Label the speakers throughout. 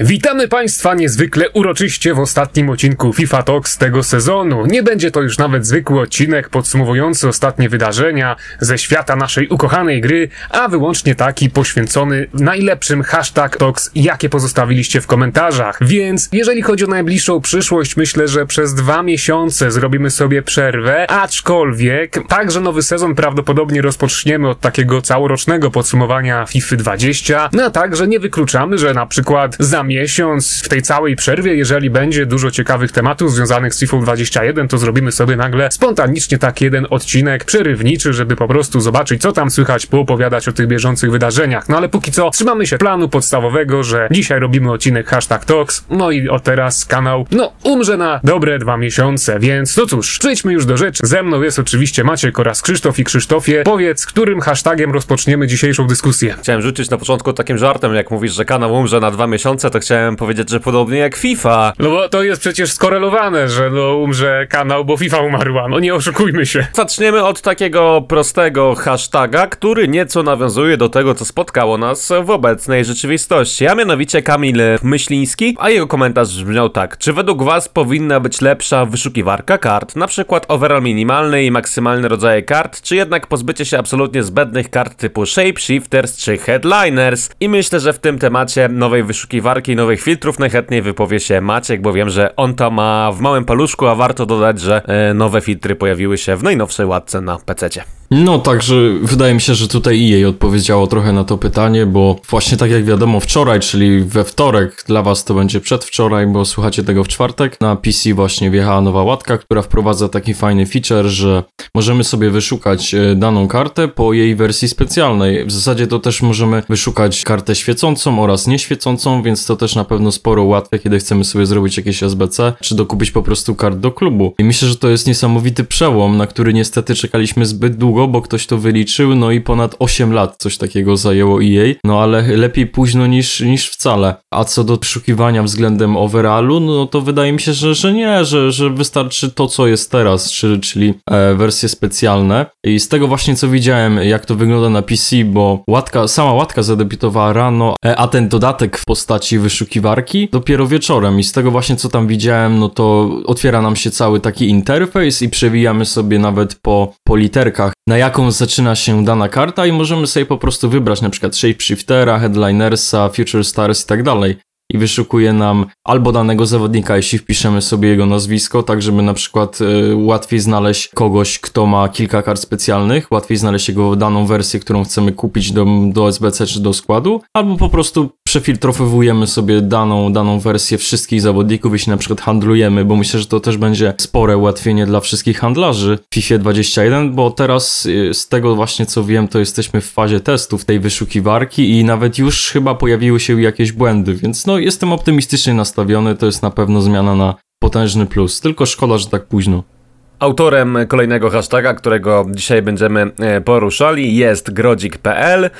Speaker 1: Witamy Państwa niezwykle uroczyście w ostatnim odcinku FIFA Talks tego sezonu. Nie będzie to już nawet zwykły odcinek podsumowujący ostatnie wydarzenia ze świata naszej ukochanej gry, a wyłącznie taki poświęcony najlepszym hashtag Talks, jakie pozostawiliście w komentarzach. Więc jeżeli chodzi o najbliższą przyszłość, myślę, że przez dwa miesiące zrobimy sobie przerwę, aczkolwiek także nowy sezon prawdopodobnie rozpoczniemy od takiego całorocznego podsumowania FIFA 20, no a także nie wykluczamy, że na przykład za miesiąc w tej całej przerwie, jeżeli będzie dużo ciekawych tematów związanych z FIFA 21, to zrobimy sobie nagle spontanicznie tak jeden odcinek przerywniczy, żeby po prostu zobaczyć, co tam słychać, poopowiadać o tych bieżących wydarzeniach. No ale póki co trzymamy się planu podstawowego, że dzisiaj robimy odcinek hashtag Talks, no i od teraz kanał, no, umrze na dobre dwa miesiące, więc no cóż, przejdźmy już do rzeczy. Ze mną jest oczywiście Maciek oraz Krzysztof i Krzysztofie. Powiedz, którym hashtagiem rozpoczniemy dzisiejszą dyskusję?
Speaker 2: Chciałem rzucić na początku takim żartem, jak mówisz, że kanał umrze na dwa miesiące, to chciałem powiedzieć, że podobnie jak FIFA.
Speaker 1: No bo to jest przecież skorelowane, że no umrze kanał, bo FIFA umarła. No nie oszukujmy się.
Speaker 2: Zaczniemy od takiego prostego hashtaga, który nieco nawiązuje do tego, co spotkało nas w obecnej rzeczywistości, a mianowicie Kamil Myśliński, a jego komentarz brzmiał tak. Czy według was powinna być lepsza wyszukiwarka kart, na przykład overall minimalny i maksymalny rodzaje kart, czy jednak pozbycie się absolutnie zbędnych kart typu shapeshifters czy headliners? I myślę, że w tym temacie nowej wyszukiwarki, nowych filtrów najchętniej wypowie się Maciek, bo wiem, że on to ma w małym paluszku, a warto dodać, że e, nowe filtry pojawiły się w najnowszej łatce na PC.
Speaker 3: No także wydaje mi się, że tutaj EA odpowiedziało trochę na to pytanie, bo właśnie tak jak wiadomo wczoraj, czyli we wtorek, dla was to będzie przedwczoraj, bo słuchacie tego w czwartek, na PC właśnie wjechała nowa łatka, która wprowadza taki fajny feature, że możemy sobie wyszukać e, daną kartę po jej wersji specjalnej. W zasadzie to też możemy wyszukać kartę świecącą oraz nieświecącą, więc to też na pewno sporo ułatwia, kiedy chcemy sobie zrobić jakieś SBC, czy dokupić po prostu kart do klubu. I myślę, że to jest niesamowity przełom, na który niestety czekaliśmy zbyt długo, bo ktoś to wyliczył, no i ponad 8 lat coś takiego zajęło EA, no ale lepiej późno niż, niż wcale. A co do przeszukiwania względem overallu, no to wydaje mi się, że, że nie, że, że wystarczy to, co jest teraz, czyli, czyli e, wersje specjalne. I z tego właśnie, co widziałem, jak to wygląda na PC, bo łatka, sama łatka zadebiutowała rano, e, a ten dodatek w postaci wyszukiwarki dopiero wieczorem i z tego właśnie, co tam widziałem, no to otwiera nam się cały taki interfejs i przewijamy sobie nawet po, po literkach na jaką zaczyna się dana karta i możemy sobie po prostu wybrać na przykład Shapeshiftera, Headlinersa, Future Stars i tak dalej i wyszukuje nam albo danego zawodnika, jeśli wpiszemy sobie jego nazwisko, tak żeby na przykład y, łatwiej znaleźć kogoś, kto ma kilka kart specjalnych, łatwiej znaleźć jego daną wersję, którą chcemy kupić do, do SBC czy do składu, albo po prostu przefiltrowujemy sobie daną, daną wersję wszystkich zawodników, jeśli na przykład handlujemy, bo myślę, że to też będzie spore ułatwienie dla wszystkich handlarzy w FIFA 21, bo teraz y, z tego właśnie co wiem, to jesteśmy w fazie testów tej wyszukiwarki i nawet już chyba pojawiły się jakieś błędy, więc no jestem optymistycznie nastawiony, to jest na pewno zmiana na potężny plus, tylko szkoda, że tak późno.
Speaker 2: Autorem kolejnego hashtaga, którego dzisiaj będziemy e, poruszali jest grodzik.pl.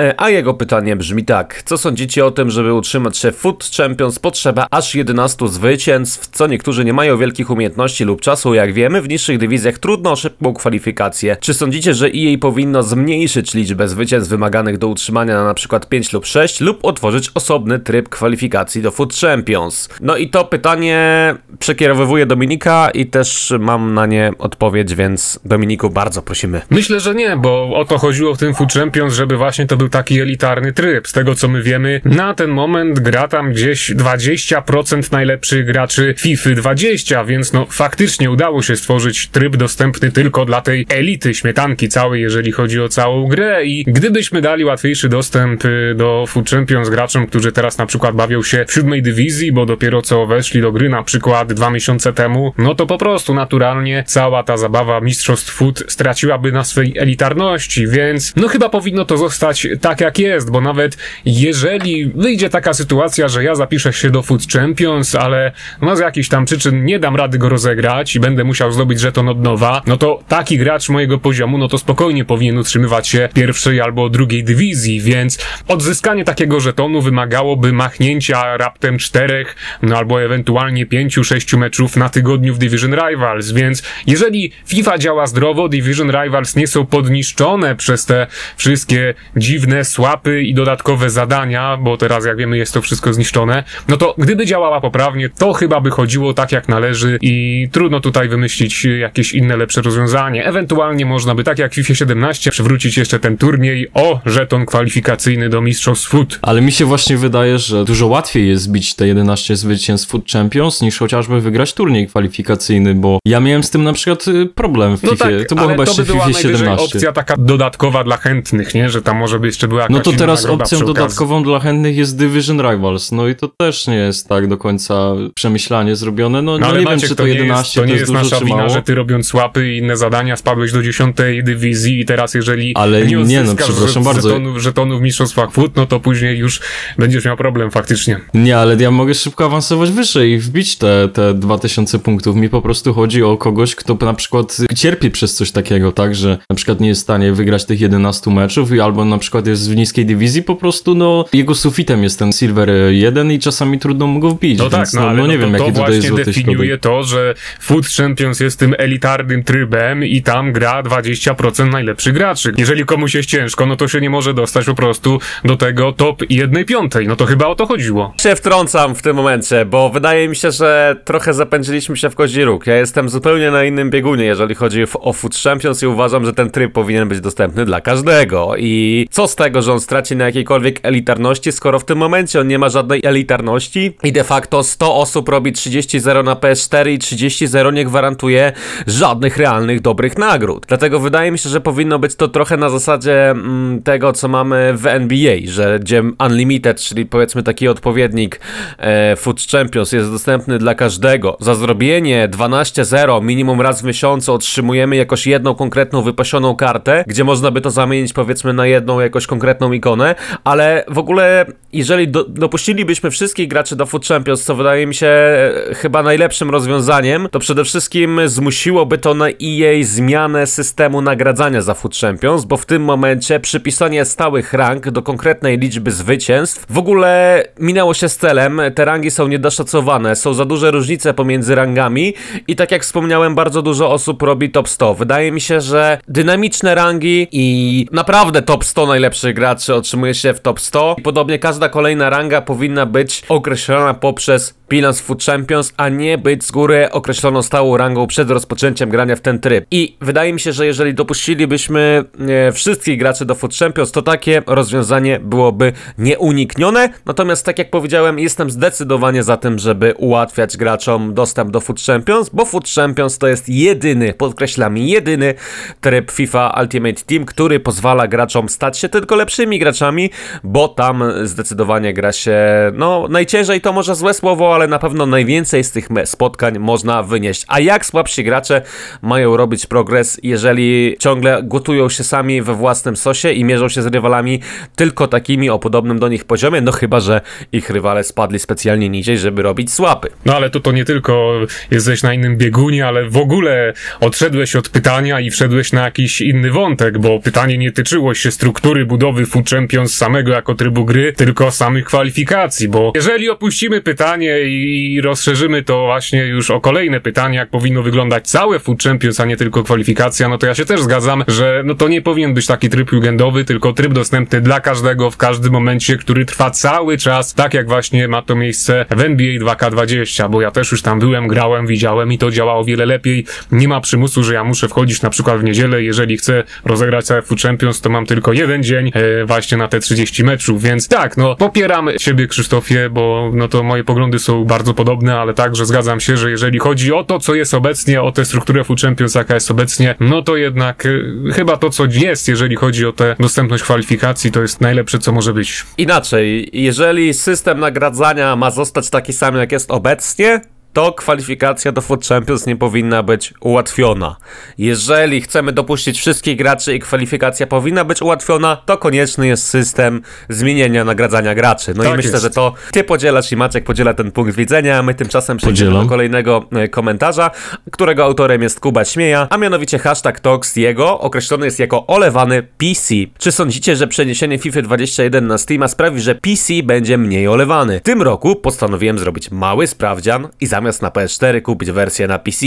Speaker 2: E, a jego pytanie brzmi tak. Co sądzicie o tym, żeby utrzymać się Foot Champions potrzeba aż 11 zwycięstw, co niektórzy nie mają wielkich umiejętności lub czasu, jak wiemy, w niższych dywizjach trudno o szybką kwalifikację. Czy sądzicie, że EA powinno zmniejszyć liczbę zwycięstw wymaganych do utrzymania na np. 5 lub 6 lub otworzyć osobny tryb kwalifikacji do Foot Champions? No i to pytanie przekierowywuje Dominika i też mam na nie odpowiedź, więc Dominiku bardzo prosimy.
Speaker 1: Myślę, że nie, bo o to chodziło w tym Foot Champions, żeby właśnie to był taki elitarny tryb. Z tego co my wiemy, na ten moment gra tam gdzieś 20% najlepszych graczy FIFA 20, więc no faktycznie udało się stworzyć tryb dostępny tylko dla tej elity śmietanki całej, jeżeli chodzi o całą grę i gdybyśmy dali łatwiejszy dostęp y, do Food Champions graczom, którzy teraz na przykład bawią się w siódmej dywizji, bo dopiero co weszli do gry na przykład dwa miesiące temu, no to po prostu naturalnie cała ta zabawa Mistrzostw Food straciłaby na swej elitarności, więc no chyba powinno to zostać tak jak jest, bo nawet jeżeli wyjdzie taka sytuacja, że ja zapiszę się do Food Champions, ale no z jakichś tam przyczyn nie dam rady go rozegrać i będę musiał zdobyć żeton od nowa, no to taki gracz mojego poziomu, no to spokojnie powinien utrzymywać się pierwszej albo drugiej dywizji, więc odzyskanie takiego żetonu wymagałoby machnięcia raptem czterech, no albo ewentualnie pięciu, sześciu meczów na tygodniu w Division Rivals, więc jeżeli FIFA działa zdrowo, Division Rivals nie są podniszczone przez te wszystkie dziwne dziwne słapy i dodatkowe zadania, bo teraz jak wiemy jest to wszystko zniszczone, no to gdyby działała poprawnie, to chyba by chodziło tak jak należy i trudno tutaj wymyślić jakieś inne lepsze rozwiązanie. Ewentualnie można by tak jak w FIFA 17 przywrócić jeszcze ten turniej o żeton kwalifikacyjny do Mistrzostw Foot.
Speaker 3: Ale mi się właśnie wydaje, że dużo łatwiej jest zbić te 11 zwycięstw Foot Champions niż chociażby wygrać turniej kwalifikacyjny, bo ja miałem z tym na przykład y, problem w
Speaker 1: No
Speaker 3: FIFA.
Speaker 1: tak,
Speaker 3: to było chyba
Speaker 1: to
Speaker 3: jeszcze
Speaker 1: by
Speaker 3: w
Speaker 1: była
Speaker 3: FIFA
Speaker 1: najwyżej
Speaker 3: 17.
Speaker 1: opcja taka dodatkowa dla chętnych, nie? Że tam może by jeszcze była
Speaker 3: No to teraz opcją dodatkową dla chętnych jest Division Rivals. No i to też nie jest tak do końca przemyślanie zrobione. No,
Speaker 1: No
Speaker 3: no nie
Speaker 1: Maciek,
Speaker 3: wiem, czy
Speaker 1: to,
Speaker 3: to
Speaker 1: nie
Speaker 3: 11
Speaker 1: jest, to
Speaker 3: to
Speaker 1: nie
Speaker 3: jest,
Speaker 1: nasza wina,
Speaker 3: mało.
Speaker 1: że ty robiąc łapy i inne zadania spadłeś do 10 dywizji i teraz jeżeli
Speaker 3: Ale
Speaker 1: nie
Speaker 3: nie, no, przepraszam bardzo.
Speaker 1: żetonów, żetonów w mistrzostwach foot, no to później już będziesz miał problem faktycznie.
Speaker 3: Nie, ale ja mogę szybko awansować wyżej i wbić te, te 2000 punktów. Mi po prostu chodzi o kogoś, kto na przykład cierpi przez coś takiego, tak, że na przykład nie jest w stanie wygrać tych 11 meczów i albo na przykład jest w niskiej dywizji, po prostu no jego sufitem jest ten Silver 1 i czasami trudno mu go wbić,
Speaker 1: No tak, no,
Speaker 3: no,
Speaker 1: ale
Speaker 3: no nie
Speaker 1: no,
Speaker 3: wiem,
Speaker 1: to,
Speaker 3: jaki
Speaker 1: to
Speaker 3: tutaj jest
Speaker 1: właśnie
Speaker 3: złoty
Speaker 1: definiuje
Speaker 3: środek.
Speaker 1: to, że Foot Champions jest tym elitarnym trybem i tam gra 20% najlepszych graczy. Jeżeli komuś jest ciężko, no to się nie może dostać po prostu do tego top 1 piątej. No to chyba o to chodziło.
Speaker 2: się wtrącam w tym momencie, bo wydaje mi się, że trochę zapędziliśmy się w kozi róg. Ja jestem zupełnie na innym biegunie, jeżeli chodzi o Food Champions i uważam, że ten tryb powinien być dostępny dla każdego. I co z tego, że on straci na jakiejkolwiek elitarności, skoro w tym momencie on nie ma żadnej elitarności i de facto 100 osób robi 30-0 na PS4 i 30-0 nie gwarantuje żadnych realnych dobrych nagród. Dlatego wydaje mi się, że powinno być to trochę na zasadzie mm, tego, co mamy w NBA, że gdzie Unlimited, czyli powiedzmy taki odpowiednik e, Food Champions jest dostępny dla każdego. Za zrobienie 12-0 minimum raz w miesiącu otrzymujemy jakoś jedną konkretną wypasioną kartę, gdzie można by to zamienić powiedzmy na jedną jakoś konkretną ikonę, ale w ogóle jeżeli do, dopuścilibyśmy wszystkich graczy do Food Champions, co wydaje mi się e, chyba najlepszym rozwiązaniem, to przede wszystkim zmusiłoby to na EA zmianę systemu nagradzania za Food Champions, bo w tym momencie przypisanie stałych rank do konkretnej liczby zwycięstw w ogóle minęło się z celem. Te rangi są niedoszacowane, są za duże różnice pomiędzy rangami i tak jak wspomniałem, bardzo dużo osób robi top 100. Wydaje mi się, że dynamiczne rangi i naprawdę top 100 najlepszych graczy otrzymuje się w top 100. I podobnie każda kolejna ranga powinna być określona poprzez bilans Food Champions, a nie być z góry określoną stałą rangą przed rozpoczęciem grania w ten tryb. I wydaje mi się, że jeżeli dopuścilibyśmy e, wszystkich graczy do Food Champions, to takie rozwiązanie byłoby nieuniknione. Natomiast tak jak powiedziałem, jestem zdecydowanie za tym, żeby ułatwiać graczom dostęp do Food Champions, bo Food Champions to jest jedyny, podkreślam, jedyny tryb FIFA Ultimate Team, który pozwala graczom stać się tylko lepszymi graczami, bo tam zdecydowanie gra się, no najciężej to może złe słowo, ale na pewno najwięcej z tych spotkań można wynieść. A jak słabsi gracze mają robić progres, jeżeli ciągle gotują się sami we własnym sosie i mierzą się z rywalami tylko takimi o podobnym do nich poziomie, no chyba, że ich rywale spadli specjalnie niżej, żeby robić słapy.
Speaker 1: No ale to to nie tylko jesteś na innym biegunie, ale w ogóle odszedłeś od pytania i wszedłeś na jakiś inny wątek, bo pytanie nie tyczyło się struktury budowy Food Champions samego jako trybu gry, tylko samych kwalifikacji, bo jeżeli opuścimy pytanie i rozszerzymy to właśnie już o kolejne pytanie, jak powinno wyglądać całe Food Champions, a nie tylko kwalifikacja, no to ja się też zgadzam, że no to nie powinien być taki tryb weekendowy, tylko tryb dostępny dla każdego w każdym momencie, który trwa cały czas, tak jak właśnie ma to miejsce w NBA 2K20, bo ja też już tam byłem, grałem, widziałem i to działa o wiele lepiej. Nie ma przymusu, że ja muszę wchodzić na przykład w niedzielę, jeżeli chcę rozegrać całe Food Champions, to mam tylko jeden dzień e, właśnie na te 30 meczów, więc tak, no popieram ciebie Krzysztofie, bo no to moje poglądy są bardzo podobne, ale także zgadzam się, że jeżeli chodzi o to, co jest obecnie, o tę strukturę Food Champions, jaka jest obecnie, no to jednak e, chyba to, co jest, jeżeli chodzi o tę dostępność kwalifikacji, to jest najlepsze, co może być.
Speaker 2: Inaczej, jeżeli system nagradzania ma zostać taki sam jak jest obecnie, to kwalifikacja do Food Champions nie powinna być ułatwiona. Jeżeli chcemy dopuścić wszystkich graczy i kwalifikacja powinna być ułatwiona, to konieczny jest system zmienienia nagradzania graczy. No i
Speaker 1: Tak
Speaker 2: myślę,
Speaker 1: jest.
Speaker 2: że to ty podzielasz i Maciek podziela ten punkt widzenia, a my tymczasem przejdziemy do kolejnego e, komentarza, którego autorem jest Kuba Śmieja, a mianowicie hashtag Tox jego określony jest jako olewany PC. Czy sądzicie, że przeniesienie FIFA 21 na Steama sprawi, że PC będzie mniej olewany? W tym roku postanowiłem zrobić mały sprawdzian i zamiast zamiast na PS4 kupić wersję na PC.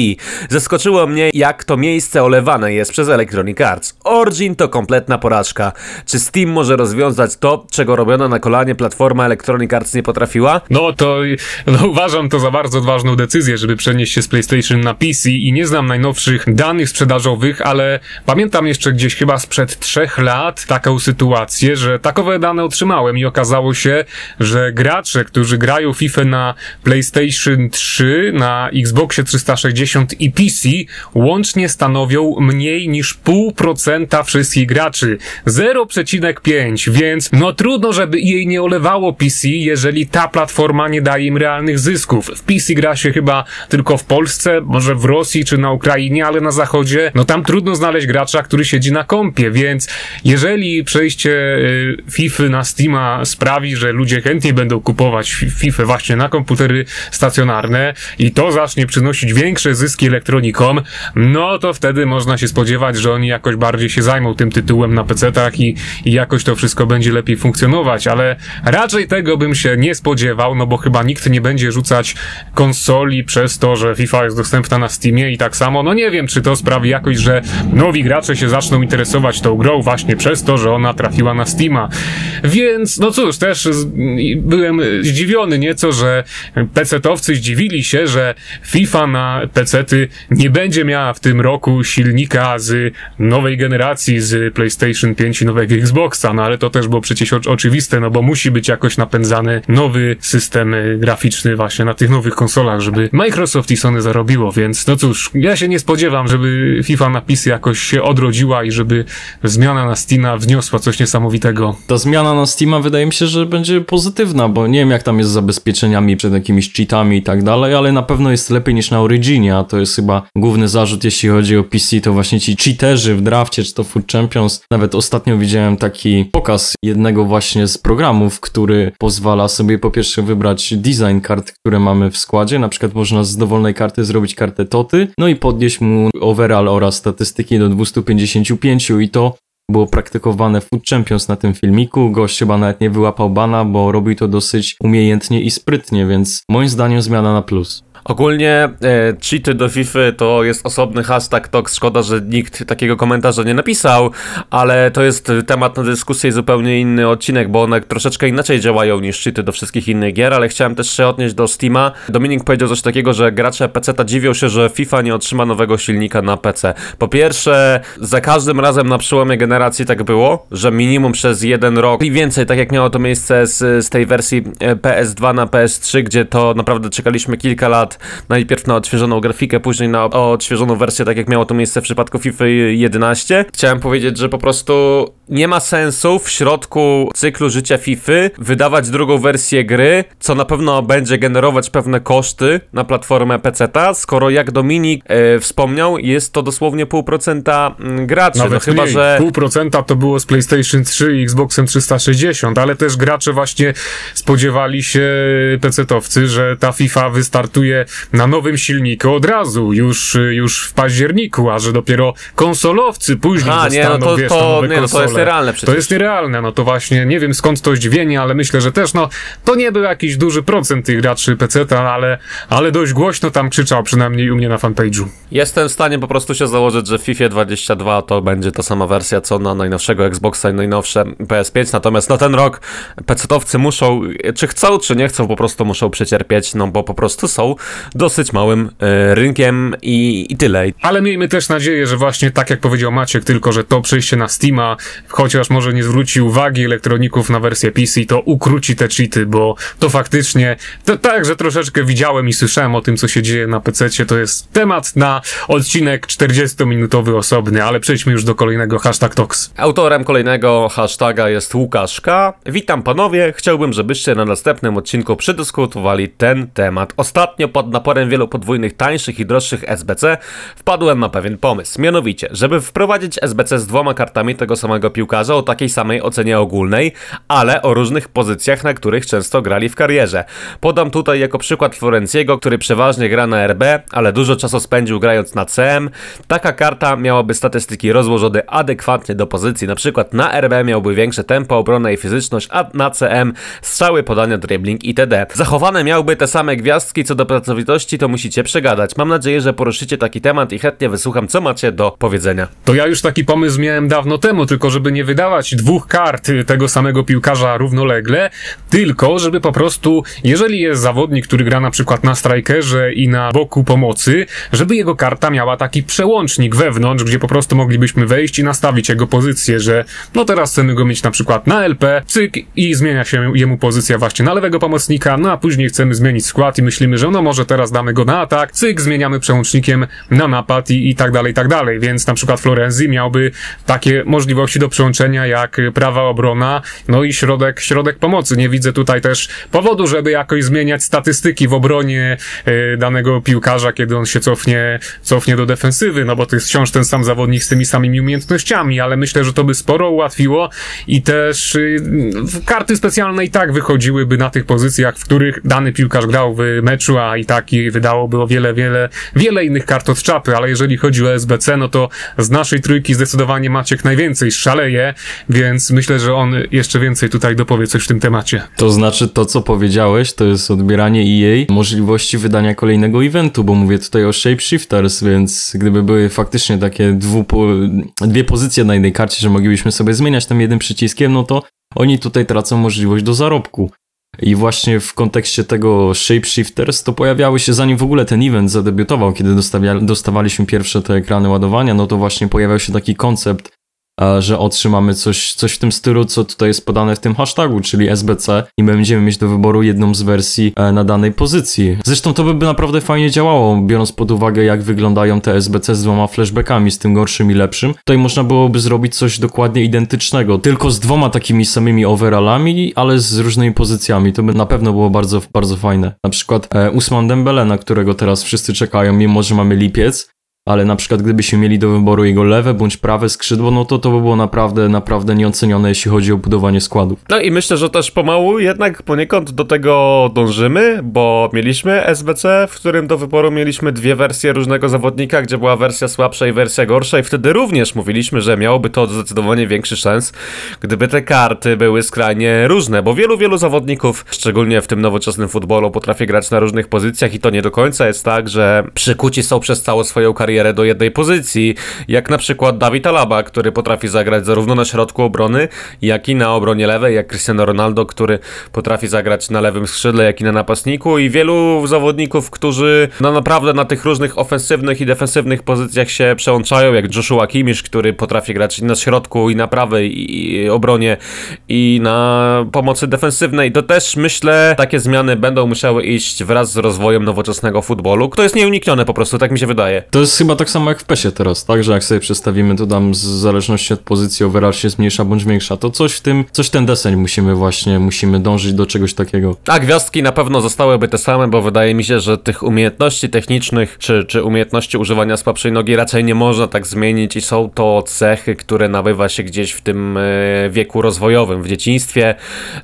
Speaker 2: Zaskoczyło mnie, jak to miejsce olewane jest przez Electronic Arts. Origin to kompletna porażka. Czy Steam może rozwiązać to, czego robiona na kolanie platforma Electronic Arts nie potrafiła?
Speaker 1: No to no, uważam to za bardzo odważną decyzję, żeby przenieść się z PlayStation na PC i nie znam najnowszych danych sprzedażowych, ale pamiętam jeszcze gdzieś chyba sprzed trzech lat taką sytuację, że takowe dane otrzymałem i okazało się, że gracze, którzy grają FIFA na PlayStation 3, na Xboxie 360 i PC łącznie stanowią mniej niż pół procenta wszystkich graczy. 0,5, więc no trudno, żeby jej nie olewało PC, jeżeli ta platforma nie daje im realnych zysków. W PC gra się chyba tylko w Polsce, może w Rosji czy na Ukrainie, ale na zachodzie, no tam trudno znaleźć gracza, który siedzi na kompie, więc jeżeli przejście y, FIFA na Steama sprawi, że ludzie chętniej będą kupować FIFA właśnie na komputery stacjonarne i to zacznie przynosić większe zyski elektronikom, no to wtedy można się spodziewać, że oni jakoś bardziej się zajmą tym tytułem na PC-tach i, i jakoś to wszystko będzie lepiej funkcjonować, ale raczej tego bym się nie spodziewał, no bo chyba nikt nie będzie rzucać konsoli przez to, że FIFA jest dostępna na Steamie i tak samo, no nie wiem, czy to sprawi jakoś, że nowi gracze się zaczną interesować tą grą właśnie przez to, że ona trafiła na Steama. Więc, no cóż, też byłem zdziwiony nieco, że PC-towcy zdziwili się, że FIFA na PC-ty nie będzie miała w tym roku silnika z nowej generacji, z PlayStation 5 i nowego Xboxa, no ale to też było przecież oczywiste, no bo musi być jakoś napędzany nowy system graficzny właśnie na tych nowych konsolach, żeby Microsoft i Sony zarobiło, więc no cóż, ja się nie spodziewam, żeby FIFA na PC jakoś się odrodziła i żeby zmiana na Steama wniosła coś niesamowitego.
Speaker 3: Ta zmiana na Steama wydaje mi się, że będzie pozytywna, bo nie wiem jak tam jest z zabezpieczeniami przed jakimiś cheatami i tak dalej, ale na pewno jest lepiej niż na Originie, a to jest chyba główny zarzut, jeśli chodzi o PC, to właśnie ci cheaterzy w drafcie, czy to Food Champions. Nawet ostatnio widziałem taki pokaz jednego właśnie z programów, który pozwala sobie po pierwsze wybrać design kart, które mamy w składzie, na przykład można z dowolnej karty zrobić kartę Toty, no i podnieść mu overall oraz statystyki do 255 i to było praktykowane Food Champions na tym filmiku. Gość chyba nawet nie wyłapał bana, bo robił to dosyć umiejętnie i sprytnie, więc moim zdaniem zmiana na plus.
Speaker 2: Ogólnie e, cheaty do FIFA to jest osobny hashtag to Szkoda, że nikt takiego komentarza nie napisał, ale to jest temat na dyskusję i zupełnie inny odcinek, bo one troszeczkę inaczej działają niż cheaty do wszystkich innych gier, ale chciałem też się odnieść do Steama. Dominik powiedział coś takiego, że gracze PC-ta dziwią się, że FIFA nie otrzyma nowego silnika na PC. Po pierwsze, za każdym razem na przełomie generacji tak było, że minimum przez jeden rok i więcej, tak jak miało to miejsce z, z tej wersji e, PS2 na PS3, gdzie to naprawdę czekaliśmy kilka lat najpierw na odświeżoną grafikę, później na odświeżoną wersję, tak jak miało to miejsce w przypadku FIFA 11. Chciałem powiedzieć, że po prostu nie ma sensu w środku cyklu życia FIFA wydawać drugą wersję gry, co na pewno będzie generować pewne koszty na platformę PC, skoro jak Dominik e, wspomniał, jest to dosłownie pół procenta mm, graczy.
Speaker 1: Nawet no chyba, mniej. że. Pół procenta to było z PlayStation 3 i Xboxem 360, ale też gracze właśnie spodziewali się PC-towcy, że ta FIFA wystartuje na nowym silniku od razu, już, już w październiku, a że dopiero konsolowcy później a, dostaną, nie, no to, wiesz, to, nowe nie, no
Speaker 2: to jest nierealne przecież.
Speaker 1: To jest nierealne, no to właśnie, nie wiem skąd to zdziwienie, ale myślę, że też, no, to nie był jakiś duży procent tych graczy PC-ta, ale, ale dość głośno tam krzyczał, przynajmniej u mnie na fanpage'u.
Speaker 2: Jestem w stanie po prostu się założyć, że w FIFA 22 to będzie ta sama wersja, co na najnowszego Xboxa i najnowsze PS5, natomiast na ten rok PC-towcy muszą, czy chcą, czy nie chcą, po prostu muszą przecierpieć, no bo po prostu są dosyć małym e, rynkiem i, i tyle.
Speaker 1: Ale miejmy też nadzieję, że właśnie tak jak powiedział Maciek, tylko że to przejście na Steama, chociaż może nie zwróci uwagi elektroników na wersję PC, to ukróci te cheaty, bo to faktycznie, to, tak, że troszeczkę widziałem i słyszałem o tym, co się dzieje na PC, to jest temat na odcinek 40-minutowy osobny, ale przejdźmy już do kolejnego hashtag Tox.
Speaker 2: Autorem kolejnego hashtaga jest Łukaszka. Witam panowie, chciałbym, żebyście na następnym odcinku przedyskutowali ten temat. Ostatnio pod naporem wielu podwójnych tańszych i droższych SBC wpadłem na pewien pomysł. Mianowicie, żeby wprowadzić SBC z dwoma kartami tego samego piłkarza o takiej samej ocenie ogólnej, ale o różnych pozycjach, na których często grali w karierze. Podam tutaj jako przykład Florenciego, który przeważnie gra na RB, ale dużo czasu spędził grając na CM. Taka karta miałaby statystyki rozłożone adekwatnie do pozycji, na przykład na RB miałby większe tempo, obronę i fizyczność, a na CM strzały, podania, dribbling itd. Zachowane miałby te same gwiazdki co do pracowitości, to musicie przegadać. Mam nadzieję, że poruszycie taki temat i chętnie wysłucham, co macie do powiedzenia.
Speaker 1: To ja już taki pomysł miałem dawno temu, tylko żeby nie wydawać dwóch kart tego samego piłkarza równolegle, tylko żeby po prostu, jeżeli jest zawodnik, który gra na przykład na strajkerze i na boku pomocy, żeby jego karta miała taki przełącznik wewnątrz, gdzie po prostu moglibyśmy wejść i nastawić jego pozycję, że no teraz chcemy go mieć na przykład na LP, cyk i zmienia się jemu pozycja właśnie na lewego pomocnika, no a później chcemy zmienić skład i myślimy, że no może teraz damy go na atak, cyk, zmieniamy przełącznikiem na napad i, i tak dalej, i tak dalej, więc na przykład Florenzi miałby takie możliwości do przełączenia jak prawa obrona, no i środek, środek pomocy. Nie widzę tutaj też powodu, żeby jakoś zmieniać statystyki w obronie y, danego piłkarza, kiedy on się cofnie, cofnie do defensywy, no bo to jest wciąż ten sam zawodnik z tymi samymi umiejętnościami, ale myślę, że to by sporo ułatwiło i też y, karty specjalne i tak wychodziłyby na tych pozycjach, w których dany piłkarz grał w meczu, a i tak i wydałoby o wiele, wiele, wiele innych kart od czapy, ale jeżeli chodzi o SBC, no to z naszej trójki zdecydowanie Maciek najwięcej szaleje, więc myślę, że on jeszcze więcej tutaj dopowie coś w tym temacie.
Speaker 3: To znaczy to, co powiedziałeś, to jest odbieranie EA możliwości wydania kolejnego eventu, bo mówię tutaj o Shapeshifters, więc gdyby były faktycznie takie dwie pozycje na jednej karcie, że moglibyśmy sobie zmieniać tam jednym przyciskiem, no to oni tutaj tracą możliwość do zarobku. I właśnie w kontekście tego Shapeshifters to pojawiały się, zanim w ogóle ten event zadebiutował, kiedy dostawaliśmy pierwsze te ekrany ładowania, no to właśnie pojawiał się taki koncept że otrzymamy coś, coś w tym stylu, co tutaj jest podane w tym hashtagu, czyli SBC i będziemy mieć do wyboru jedną z wersji e, na danej pozycji. Zresztą to by naprawdę fajnie działało, biorąc pod uwagę jak wyglądają te SBC z dwoma flashbackami, z tym gorszym i lepszym. Tutaj można byłoby zrobić coś dokładnie identycznego, tylko z dwoma takimi samymi overallami, ale z różnymi pozycjami. To by na pewno było bardzo, bardzo fajne. Na przykład e, Usman Dembele, na którego teraz wszyscy czekają, mimo że mamy lipiec, ale na przykład gdybyśmy mieli do wyboru jego lewe bądź prawe skrzydło, no to to by było naprawdę, naprawdę nieocenione, jeśli chodzi o budowanie składów.
Speaker 2: No i myślę, że też pomału jednak poniekąd do tego dążymy, bo mieliśmy SBC, w którym do wyboru mieliśmy dwie wersje różnego zawodnika, gdzie była wersja słabsza i wersja gorsza i wtedy również mówiliśmy, że miałoby to zdecydowanie większy szans, gdyby te karty były skrajnie różne, bo wielu, wielu zawodników, szczególnie w tym nowoczesnym futbolu, potrafi grać na różnych pozycjach i to nie do końca jest tak, że przykuci są przez całą swoją karierę karierę do jednej pozycji, jak na przykład Dawid Alaba, który potrafi zagrać zarówno na środku obrony, jak i na obronie lewej, jak Cristiano Ronaldo, który potrafi zagrać na lewym skrzydle, jak i na napastniku i wielu zawodników, którzy no naprawdę na tych różnych ofensywnych i defensywnych pozycjach się przełączają, jak Joshua Kimmich, który potrafi grać na środku, i na prawej i obronie, i na pomocy defensywnej. To też myślę, takie zmiany będą musiały iść wraz z rozwojem nowoczesnego futbolu, to jest nieuniknione po prostu, tak mi się wydaje.
Speaker 3: To jest chyba tak samo jak w PESie teraz, tak? Że jak sobie przedstawimy, to tam w zależności od pozycji overall się zmniejsza bądź większa. To coś w tym, coś ten deseń musimy właśnie, musimy dążyć do czegoś takiego.
Speaker 2: A gwiazdki na pewno zostałyby te same, bo wydaje mi się, że tych umiejętności technicznych, czy, czy umiejętności używania słabszej nogi raczej nie można tak zmienić i są to cechy, które nabywa się gdzieś w tym e, wieku rozwojowym, w dzieciństwie,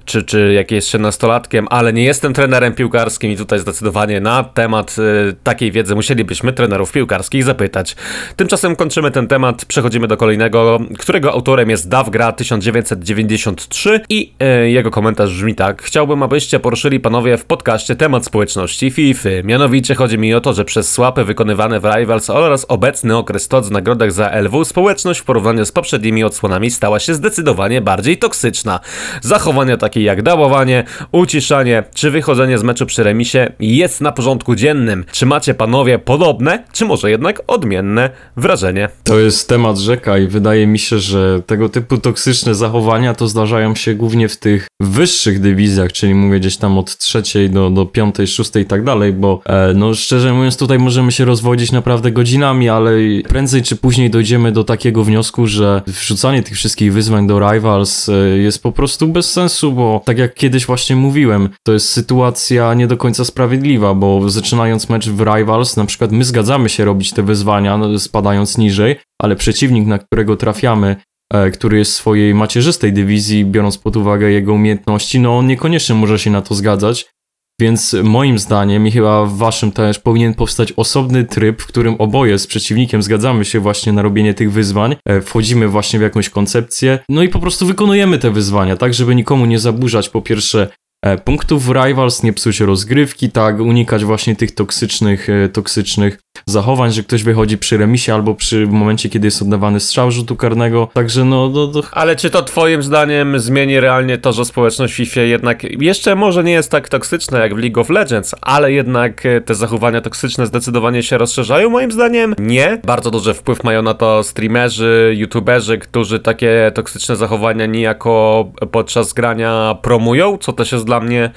Speaker 2: czy, czy jak jest się nastolatkiem, ale nie jestem trenerem piłkarskim i tutaj zdecydowanie na temat e, takiej wiedzy musielibyśmy trenerów piłkarskich zapytać. Tymczasem kończymy ten temat, przechodzimy do kolejnego, którego autorem jest Davgra 1993 i e, jego komentarz brzmi tak. Chciałbym, abyście poruszyli panowie w podcaście temat społeczności FIFA. Mianowicie chodzi mi o to, że przez słapy wykonywane w Rivals oraz obecny okres TOC w nagrodach za LW społeczność w porównaniu z poprzednimi odsłonami stała się zdecydowanie bardziej toksyczna. Zachowania takie jak dałowanie, uciszanie czy wychodzenie z meczu przy remisie jest na porządku dziennym. Czy macie panowie podobne, czy może jednak odmienne wrażenie.
Speaker 3: To jest temat rzeka i wydaje mi się, że tego typu toksyczne zachowania to zdarzają się głównie w tych wyższych dywizjach, czyli mówię gdzieś tam od trzeciej do, do piątej, szóstej i tak dalej, bo e, no szczerze mówiąc tutaj możemy się rozwodzić naprawdę godzinami, ale prędzej czy później dojdziemy do takiego wniosku, że wrzucanie tych wszystkich wyzwań do Rivals e, jest po prostu bez sensu, bo tak jak kiedyś właśnie mówiłem, to jest sytuacja nie do końca sprawiedliwa, bo zaczynając mecz w Rivals, na przykład my zgadzamy się robić te wyzwania, no, spadając niżej, ale przeciwnik, na którego trafiamy, e, który jest w swojej macierzystej dywizji, biorąc pod uwagę jego umiejętności, no on niekoniecznie może się na to zgadzać. Więc moim zdaniem i chyba waszym też powinien powstać osobny tryb, w którym oboje z przeciwnikiem zgadzamy się właśnie na robienie tych wyzwań, e, wchodzimy właśnie w jakąś koncepcję, no i po prostu wykonujemy te wyzwania, tak żeby nikomu nie zaburzać po pierwsze e, punktów w Rivals, nie psuć rozgrywki, tak, unikać właśnie tych toksycznych, toksycznych zachowań, że ktoś wychodzi przy remisie albo przy momencie, kiedy jest oddawany strzał rzutu karnego, także no... Do, do...
Speaker 2: Ale czy to twoim zdaniem zmieni realnie to, że społeczność FIFA jednak jeszcze może nie jest tak toksyczna jak w League of Legends, ale jednak e, te zachowania toksyczne zdecydowanie się rozszerzają? Moim zdaniem nie. Bardzo duży wpływ mają na to streamerzy, youtuberzy, którzy takie toksyczne zachowania niejako podczas grania promują, co też jest dla mnie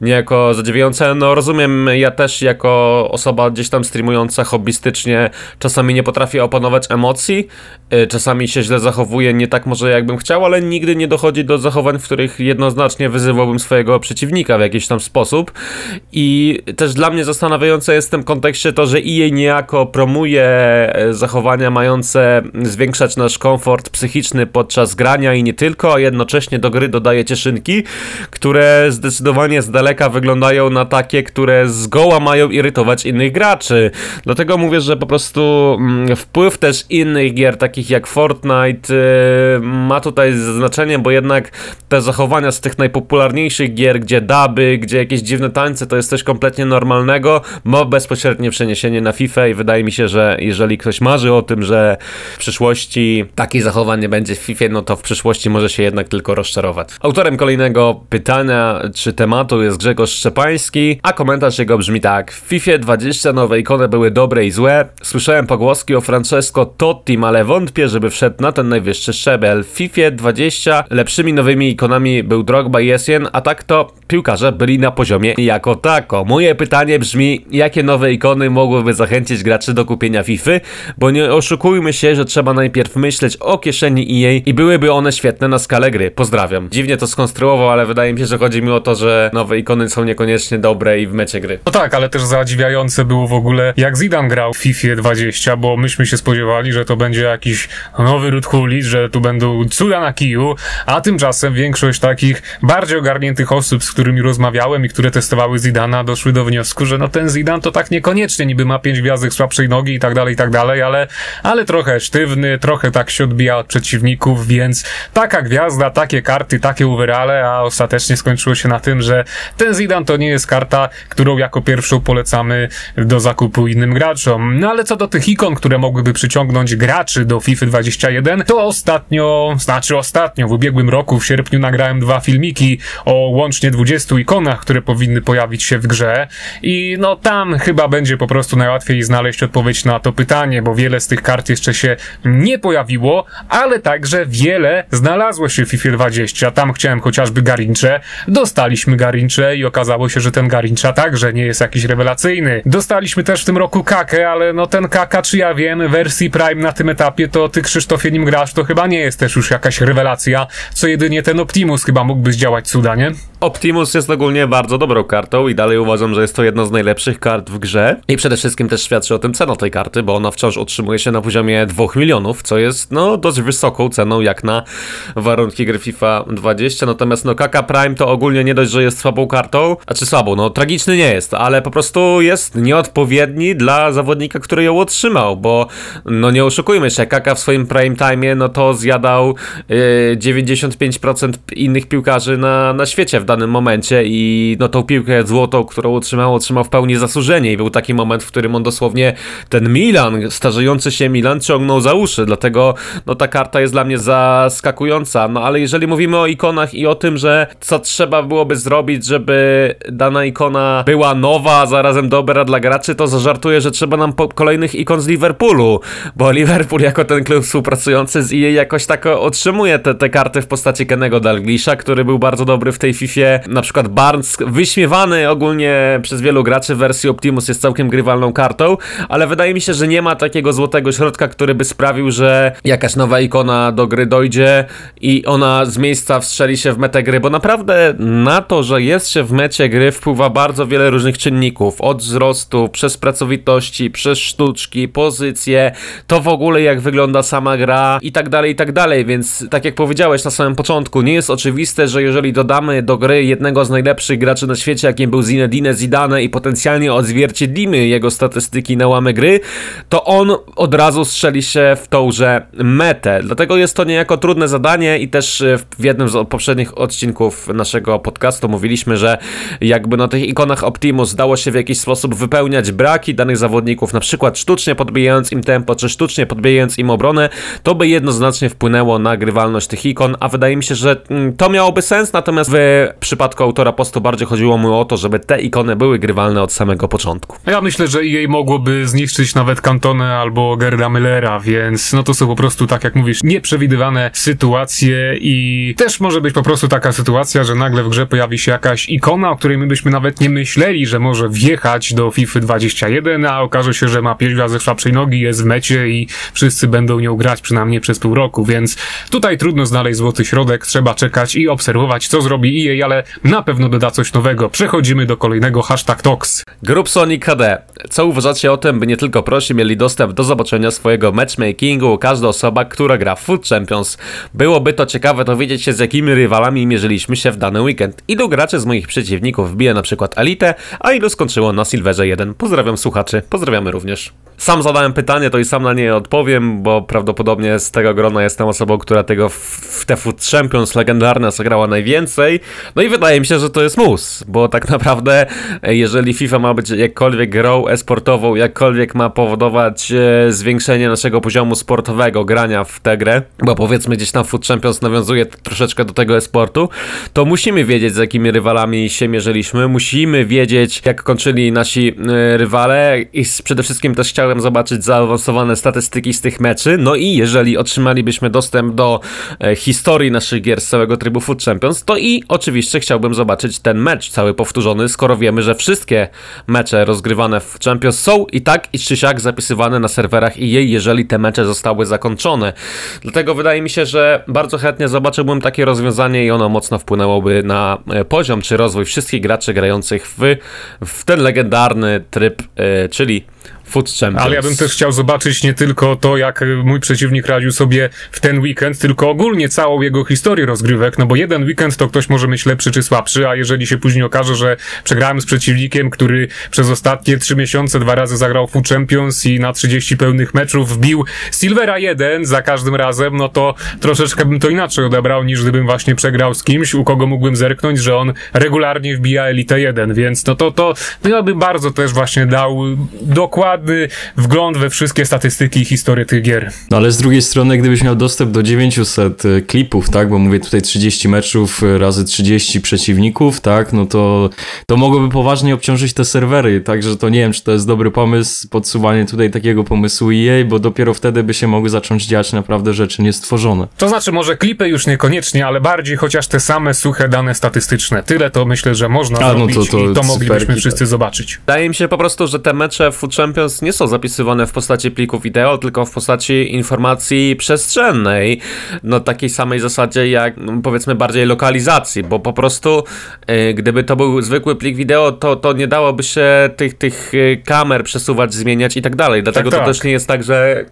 Speaker 2: niejako zadziwiające. No rozumiem, ja też jako osoba gdzieś tam streamująca hobbystycznie czasami nie potrafię opanować emocji, y, czasami się źle zachowuję, nie tak może jakbym chciał, ale nigdy nie dochodzi do zachowań, w których jednoznacznie wyzywałbym swojego przeciwnika w jakiś tam sposób i też dla mnie zastanawiające jest w tym kontekście to, że EA niejako promuje e, zachowania mające zwiększać nasz komfort psychiczny podczas grania i nie tylko, a jednocześnie do gry dodaje cieszynki, które zdecydowanie z daleka wyglądają na takie, które zgoła mają irytować innych graczy. Dlatego mówię, że po prostu mm, wpływ też innych gier, takich jak Fortnite, yy, ma tutaj znaczenie, bo jednak te zachowania z tych najpopularniejszych gier, gdzie daby, gdzie jakieś dziwne tańce, to jest coś kompletnie normalnego, ma bezpośrednie przeniesienie na FIFA i wydaje mi się, że jeżeli ktoś marzy o tym, że w przyszłości takich zachowań nie będzie w FIFA, no to w przyszłości może się jednak tylko rozczarować. Autorem kolejnego pytania czy tematu jest Grzegorz Szczepański, a komentarz jego brzmi tak. W FIFA 20 nowe ikony były dobre i złe. Słyszałem pogłoski o Francesco Totti, ale wątpię, żeby wszedł na ten najwyższy szczebel. W FIFA 20 lepszymi nowymi ikonami był Drogba i Essien, a tak to piłkarze byli na poziomie jako tako. Moje pytanie brzmi, jakie nowe ikony mogłyby zachęcić graczy do kupienia FIFA? Bo nie oszukujmy się, że trzeba najpierw myśleć o kieszeni EA i byłyby one świetne na skalę gry. Pozdrawiam. Dziwnie to skonstruował, ale wydaje mi się, że chodzi mi o to, że nowe ikony są niekoniecznie dobre i w mecie gry.
Speaker 1: No tak, ale też zadziwiające było w ogóle, jak Zidane grał w FIFA 20, bo myśmy się spodziewali, że to będzie jakiś nowy Hulit, że tu będą cuda na kiju, a tymczasem większość takich bardziej ogarniętych osób, z którymi rozmawiałem i które testowały Zidana, doszły do wniosku, że no ten Zidane to tak niekoniecznie, niby ma pięć gwiazdek słabszej nogi i tak dalej, i tak dalej, ale, ale trochę sztywny, trochę tak się odbija od przeciwników, więc taka gwiazda, takie karty, takie uwerale, a ostatecznie skończyło się na tym, że ten Zidane to nie jest karta, którą jako pierwszą polecamy do zakupu innym graczom. No ale co do tych ikon, które mogłyby przyciągnąć graczy do FIFA 21, to ostatnio, znaczy ostatnio, w ubiegłym roku, w sierpniu nagrałem dwa filmiki o łącznie 20 ikonach, które powinny pojawić się w grze i no tam chyba będzie po prostu najłatwiej znaleźć odpowiedź na to pytanie, bo wiele z tych kart jeszcze się nie pojawiło, ale także wiele znalazło się w FIFA 20. Tam chciałem chociażby Garincze, dostaliśmy Garincze i okazało się, że ten Garincza także nie jest jakiś rewelacyjny. Dostaliśmy też w tym roku Kakę, ale no ten Kaka, czy ja wiem, wersji Prime na tym etapie, to ty Krzysztofie nim grasz, to chyba nie jest też już jakaś rewelacja, co jedynie ten Optimus chyba mógłby zdziałać cuda, nie?
Speaker 2: Optimus jest ogólnie bardzo dobrą kartą i dalej uważam, że jest to jedna z najlepszych kart w grze. I przede wszystkim też świadczy o tym cena tej karty, bo ona wciąż utrzymuje się na poziomie 2 milionów, co jest no dość wysoką ceną jak na warunki gry FIFA 20. Natomiast no Kaka Prime to ogólnie nie dość, że jest słabą kartą, a czy słabą, no tragiczny nie jest, ale po prostu jest nieodpowiedni dla zawodnika, który ją otrzymał, bo no nie oszukujmy się, Kaka w swoim prime time no to zjadał yy, 95% innych piłkarzy na, na świecie w danym momencie i no tą piłkę złotą, którą otrzymał, otrzymał w pełni zasłużenie i był taki moment, w którym on dosłownie ten Milan, starzejący się Milan ciągnął za uszy, dlatego no ta karta jest dla mnie zaskakująca, no ale jeżeli mówimy o ikonach i o tym, że co trzeba byłoby zrobić, żeby dana ikona była nowa, a zarazem dobra dla graczy, to zażartuję, że trzeba nam kolejnych ikon z Liverpoolu, bo Liverpool jako ten klub współpracujący z EA jakoś tak otrzymuje te, te karty w postaci Kennego Dalglisha, który był bardzo dobry w tej FIFA. Na przykład Barnes, wyśmiewany ogólnie przez wielu graczy w wersji Optimus jest całkiem grywalną kartą, ale wydaje mi się, że nie ma takiego złotego środka, który by sprawił, że jakaś nowa ikona do gry dojdzie i ona z miejsca wstrzeli się w metę gry, bo naprawdę na to, że jest się w mecie gry wpływa bardzo wiele różnych czynników, od wzrostu, przez pracowitość wartości, przez sztuczki, pozycje, to w ogóle jak wygląda sama gra i tak dalej, i tak dalej, więc tak jak powiedziałeś na samym początku, nie jest oczywiste, że jeżeli dodamy do gry jednego z najlepszych graczy na świecie, jakim był Zinedine Zidane i potencjalnie odzwierciedlimy jego statystyki na łamy gry, to on od razu strzeli się w tą że metę. Dlatego jest to niejako trudne zadanie i też w jednym z poprzednich odcinków naszego podcastu mówiliśmy, że jakby na tych ikonach Optimus dało się w jakiś sposób wypełniać braki danych zawodników, na przykład sztucznie podbijając im tempo, czy sztucznie podbijając im obronę, to by jednoznacznie wpłynęło na grywalność tych ikon, a wydaje mi się, że mm, to miałoby sens, natomiast w przypadku autora postu bardziej chodziło mu o to, żeby te ikony były grywalne od samego początku.
Speaker 1: Ja myślę, że jej mogłoby zniszczyć nawet Cantone albo Gerda Millera, więc no to są po prostu, tak jak mówisz, nieprzewidywane sytuacje i też może być po prostu taka sytuacja, że nagle w grze pojawi się jakaś ikona, o której my byśmy nawet nie myśleli, że może wjechać do FIFA 21, a okaże się, że ma pięć razy słabszej nogi, jest w mecie i wszyscy będą nią grać przynajmniej przez pół roku, więc tutaj trudno znaleźć złoty środek, trzeba czekać i obserwować, co zrobi EA, ale na pewno doda coś nowego. Przechodzimy do kolejnego hashtag Tox.
Speaker 2: Grup Sonic HD. Co uważacie o tym, by nie tylko prosi mieli dostęp do zobaczenia swojego matchmakingu każda osoba, która gra w Food Champions? Byłoby to ciekawe dowiedzieć się, z jakimi rywalami mierzyliśmy się w dany weekend. Ilu graczy z moich przeciwników wbije na przykład Elite, a ilu skończyło na Silverze 1? Pozdrawiam słuchaczy, pozdrawiamy również. Sam zadałem pytanie, to i sam na nie odpowiem, bo prawdopodobnie z tego grona jestem osobą, która tego w Food Champions legendarne zagrała najwięcej. No i wydaje mi się, że to jest mus, bo tak naprawdę jeżeli FIFA ma być jakkolwiek grą esportową, jakkolwiek ma powodować e, zwiększenie naszego poziomu sportowego grania w tę grę, bo powiedzmy gdzieś tam Food Champions nawiązuje troszeczkę do tego esportu, to musimy wiedzieć z jakimi rywalami się mierzyliśmy, musimy wiedzieć jak kończyli nasi e, rywale i przede wszystkim też chciałem zobaczyć zaawansowane statystyki z tych meczy, no i jeżeli otrzymalibyśmy dostęp do e, historii naszych gier z całego trybu Food Champions, to i oczywiście chciałbym zobaczyć ten mecz cały powtórzony, skoro wiemy, że wszystkie mecze rozgrywane w Champions są i tak i czy siak zapisywane na serwerach EA, jeżeli te mecze zostały zakończone. Dlatego wydaje mi się, że bardzo chętnie zobaczyłbym takie rozwiązanie i ono mocno wpłynęłoby na e, poziom czy rozwój wszystkich graczy grających w, w ten legendarny tryb, yy, czyli Food Champions.
Speaker 1: Ale ja bym też chciał zobaczyć nie tylko to, jak mój przeciwnik radził sobie w ten weekend, tylko ogólnie całą jego historię rozgrywek, no bo jeden weekend to ktoś może mieć lepszy czy słabszy, a jeżeli się później okaże, że przegrałem z przeciwnikiem, który przez ostatnie trzy miesiące dwa razy zagrał Food Champions i na 30 pełnych meczów wbił Silvera 1 za każdym razem, no to troszeczkę bym to inaczej odebrał, niż gdybym właśnie przegrał z kimś, u kogo mógłbym zerknąć, że on regularnie wbija Elite 1, więc no to, to, to ja bym bardzo też właśnie dał dokładnie dokładny wgląd we wszystkie statystyki i historię tych gier.
Speaker 3: No ale z drugiej strony, gdybyś miał dostęp do 900 e, klipów, tak, bo mówię tutaj 30 meczów e, razy 30 przeciwników, tak, no to, to mogłoby poważnie obciążyć te serwery, także to nie wiem, czy to jest dobry pomysł, podsuwanie tutaj takiego pomysłu EA, bo dopiero wtedy by się mogły zacząć dziać naprawdę rzeczy niestworzone.
Speaker 1: To znaczy, może klipy już niekoniecznie, ale bardziej chociaż te same suche dane statystyczne. Tyle to myślę, że można A, zrobić no to, to i to moglibyśmy wszyscy zobaczyć.
Speaker 2: Wydaje mi się po prostu, że te mecze Food Champions nie są zapisywane w postaci plików wideo, tylko w postaci informacji przestrzennej. No takiej samej zasadzie jak no, powiedzmy bardziej lokalizacji, bo po prostu yy, gdyby to był zwykły plik wideo, to, to nie dałoby się tych, tych y, kamer przesuwać, zmieniać i tak dalej. Dlatego tak, tak. to też nie jest tak, że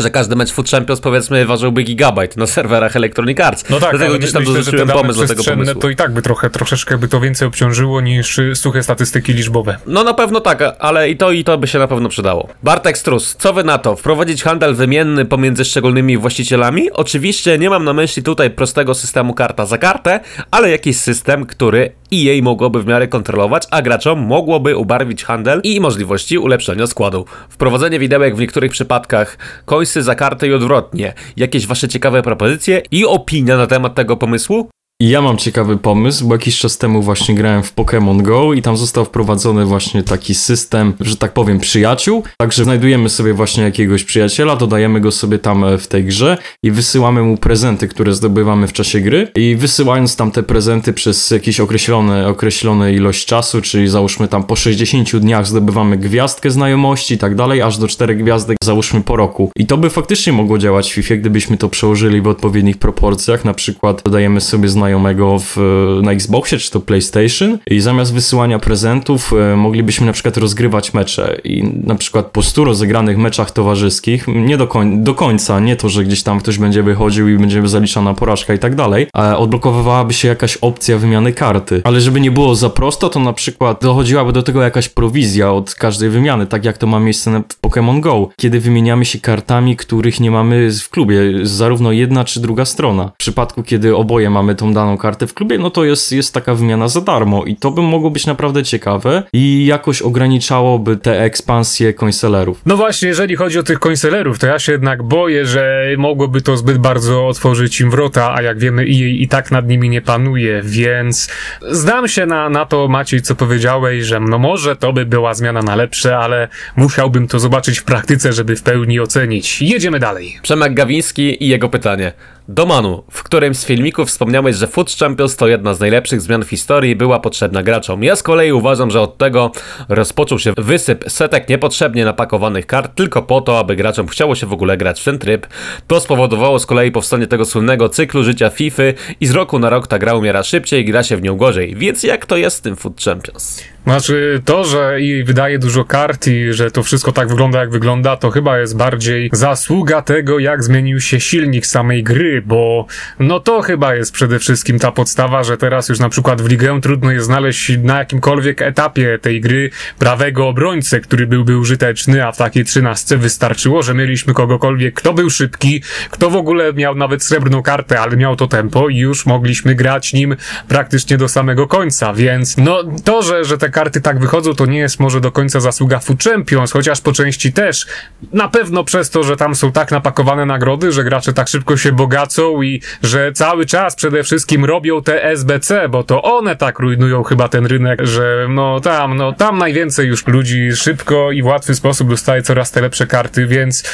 Speaker 2: że każdy mecz Food Champions powiedzmy ważyłby gigabajt na serwerach Electronic Arts.
Speaker 1: No tak, Dlatego gdzieś tam myślę, dorzuciłem pomysł do tego pomysłu. To i tak by trochę, troszeczkę by to więcej obciążyło niż suche statystyki liczbowe.
Speaker 2: No na pewno tak, ale i to i to by się na pewno przydało. Bartek Strus, co wy na to? Wprowadzić handel wymienny pomiędzy szczególnymi właścicielami? Oczywiście nie mam na myśli tutaj prostego systemu karta za kartę, ale jakiś system, który i jej mogłoby w miarę kontrolować, a graczom mogłoby ubarwić handel i możliwości ulepszenia składu. Wprowadzenie widełek w niektórych przypadkach, końsy za kartę i odwrotnie. Jakieś wasze ciekawe propozycje i opinia na temat tego pomysłu?
Speaker 3: Ja mam ciekawy pomysł, bo jakiś czas temu właśnie grałem w Pokémon Go i tam został wprowadzony właśnie taki system, że tak powiem, przyjaciół. Także znajdujemy sobie właśnie jakiegoś przyjaciela, dodajemy go sobie tam e, w tej grze i wysyłamy mu prezenty, które zdobywamy w czasie gry. I wysyłając tam te prezenty przez jakieś określone, określone ilość czasu, czyli załóżmy tam po 60 dniach zdobywamy gwiazdkę znajomości i tak dalej, aż do 4 gwiazdek załóżmy po roku. I to by faktycznie mogło działać w FIFA, gdybyśmy to przełożyli w odpowiednich proporcjach. Na przykład dodajemy sobie znajomość znajomego w, na Xboxie czy to PlayStation i zamiast wysyłania prezentów e, moglibyśmy na przykład rozgrywać mecze i na przykład po 100 rozegranych meczach towarzyskich, nie do, koń do końca, nie to, że gdzieś tam ktoś będzie wychodził i będzie zaliczana porażka i tak dalej, ale odblokowywałaby się jakaś opcja wymiany karty. Ale żeby nie było za prosto, to na przykład dochodziłaby do tego jakaś prowizja od każdej wymiany, tak jak to ma miejsce w Pokémon Go, kiedy wymieniamy się kartami, których nie mamy w klubie, zarówno jedna czy druga strona. W przypadku, kiedy oboje mamy tą daną kartę w klubie, no to jest, jest taka wymiana za darmo i to by mogło być naprawdę ciekawe i jakoś ograniczałoby te ekspansje końselerów.
Speaker 1: No właśnie, jeżeli chodzi o tych końselerów, to ja się jednak boję, że mogłoby to zbyt bardzo otworzyć im wrota, a jak wiemy i, i tak nad nimi nie panuje, więc zdam się na, na to Maciej, co powiedziałeś, że no może to by była zmiana na lepsze, ale musiałbym to zobaczyć w praktyce, żeby w pełni ocenić. Jedziemy dalej.
Speaker 2: Przemek Gawiński i jego pytanie. Domanu, w którym z filmików wspomniałeś, że Food Champions to jedna z najlepszych zmian w historii była potrzebna graczom. Ja z kolei uważam, że od tego rozpoczął się wysyp setek niepotrzebnie napakowanych kart tylko po to, aby graczom chciało się w ogóle grać w ten tryb. To spowodowało z kolei powstanie tego słynnego cyklu życia FIFA i z roku na rok ta gra umiera szybciej i gra się w nią gorzej. Więc jak to jest z tym Food Champions?
Speaker 1: Znaczy, to, że i wydaje dużo kart i że to wszystko tak wygląda, jak wygląda, to chyba jest bardziej zasługa tego, jak zmienił się silnik samej gry, bo no to chyba jest przede wszystkim ta podstawa, że teraz już na przykład w ligę trudno jest znaleźć na jakimkolwiek etapie tej gry prawego obrońcę, który byłby użyteczny, a w takiej trzynastce wystarczyło, że mieliśmy kogokolwiek, kto był szybki, kto w ogóle miał nawet srebrną kartę, ale miał to tempo i już mogliśmy grać nim praktycznie do samego końca, więc no to, że, że te karty tak wychodzą, to nie jest może do końca zasługa Food Champions, chociaż po części też. Na pewno przez to, że tam są tak napakowane nagrody, że gracze tak szybko się bogacą i że cały czas przede wszystkim robią te SBC, bo to one tak rujnują chyba ten rynek, że no tam, no tam najwięcej już ludzi szybko i w łatwy sposób dostaje coraz te lepsze karty, więc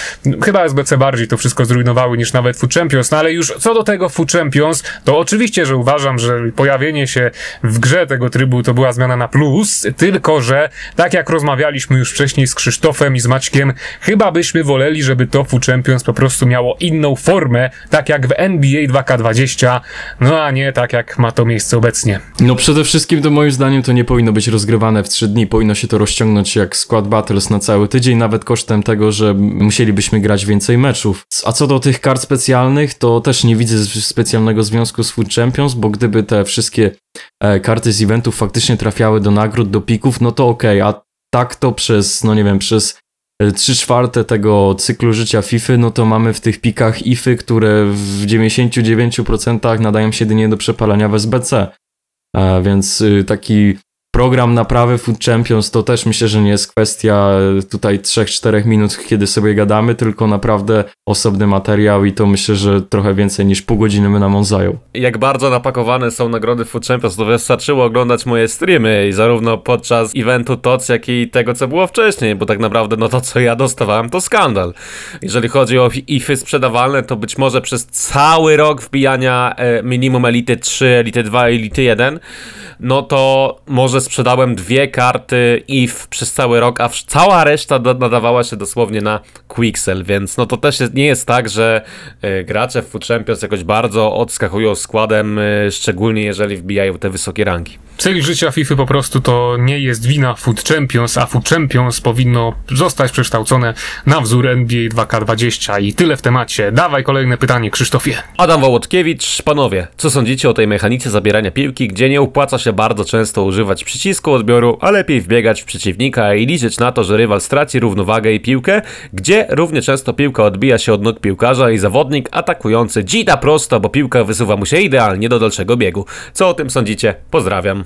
Speaker 1: chyba SBC bardziej to wszystko zrujnowały niż nawet Food Champions, no ale już co do tego Food Champions, to oczywiście, że uważam, że pojawienie się w grze tego trybu to była zmiana na plus, tylko że tak jak rozmawialiśmy już wcześniej z Krzysztofem i z Maćkiem, chyba byśmy woleli, żeby to Food Champions po prostu miało inną formę, tak jak w NBA 2K20, no a nie tak jak ma to miejsce obecnie.
Speaker 3: No przede wszystkim to moim zdaniem to nie powinno być rozgrywane w 3 dni, powinno się to rozciągnąć jak Squad Battles na cały tydzień, nawet kosztem tego, że musielibyśmy grać więcej meczów. A co do tych kart specjalnych, to też nie widzę specjalnego związku z Food Champions, bo gdyby te wszystkie e, karty z eventów faktycznie trafiały do nagród, do pików, no to okej, okay, a tak to przez, no nie wiem, przez 3 e, czwarte tego cyklu życia FIFA, no to mamy w tych pikach IFy, które w 99% nadają się jedynie do przepalania w SBC. A więc y, taki program naprawy Food Champions to też myślę, że nie jest kwestia tutaj 3-4 minut, kiedy sobie gadamy, tylko naprawdę osobny materiał i to myślę, że trochę więcej niż pół godziny my nam on zajął.
Speaker 2: Jak bardzo napakowane są nagrody Food Champions, to wystarczyło oglądać moje streamy i zarówno podczas eventu TOC, jak i tego, co było wcześniej, bo tak naprawdę no to, co ja dostawałem, to skandal. Jeżeli chodzi o IFy sprzedawalne, to być może przez cały rok wbijania e, minimum Elity 3, Elity 2 i Elity 1, no to może sprzedałem dwie karty IF przez cały rok, a cała reszta nadawała się dosłownie na Quixel, więc no to też jest, nie jest tak, że y, gracze w Food Champions jakoś bardzo odskakują składem, y, szczególnie jeżeli wbijają te wysokie ranki.
Speaker 1: Cel życia FIFA po prostu to nie jest wina Food Champions, a Food Champions powinno zostać przekształcone na wzór NBA 2K20 i tyle w temacie. Dawaj kolejne pytanie, Krzysztofie.
Speaker 2: Adam Wołodkiewicz, panowie, co sądzicie o tej mechanice zabierania piłki, gdzie nie opłaca się bardzo często używać przycisku odbioru, a lepiej wbiegać w przeciwnika i liczyć na to, że rywal straci równowagę i piłkę, gdzie równie często piłka odbija się od nóg piłkarza i zawodnik atakujący dzida prosto, bo piłka wysuwa mu się idealnie do dalszego biegu. Co o tym sądzicie? Pozdrawiam.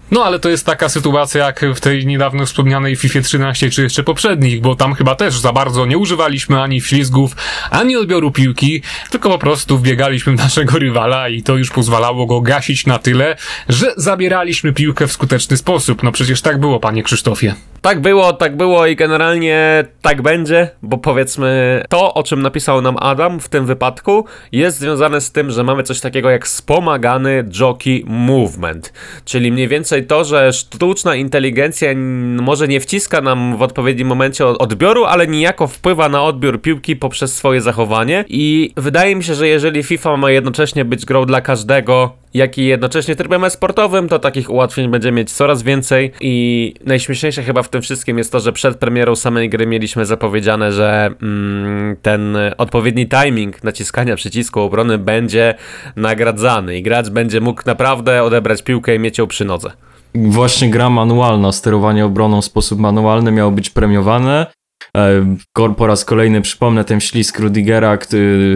Speaker 1: No ale to jest taka sytuacja jak w tej niedawno wspomnianej FIFA 13 czy jeszcze poprzednich, bo tam chyba też za bardzo nie używaliśmy ani ślizgów, ani odbioru piłki, tylko po prostu wbiegaliśmy w naszego rywala i to już pozwalało go gasić na tyle, że zabieraliśmy piłkę w skuteczny sposób. No przecież tak było, panie Krzysztofie.
Speaker 2: Tak było, tak było i generalnie tak będzie, bo powiedzmy to, o czym napisał nam Adam w tym wypadku, jest związane z tym, że mamy coś takiego jak wspomagany jockey movement, czyli mniej więcej to, że sztuczna inteligencja może nie wciska nam w odpowiednim momencie odbioru, ale niejako wpływa na odbiór piłki poprzez swoje zachowanie i wydaje mi się, że jeżeli FIFA ma jednocześnie być grą dla każdego, jak i jednocześnie trybem sportowym, to takich ułatwień będzie mieć coraz więcej i najśmieszniejsze chyba w tym wszystkim jest to, że przed premierą samej gry mieliśmy zapowiedziane, że mm, ten odpowiedni timing naciskania przycisku obrony będzie nagradzany i gracz będzie mógł naprawdę odebrać piłkę i mieć ją przy nodze.
Speaker 3: Właśnie gra manualna, sterowanie obroną w sposób manualny miało być premiowane. E, po raz kolejny przypomnę ten ślisk Rudigera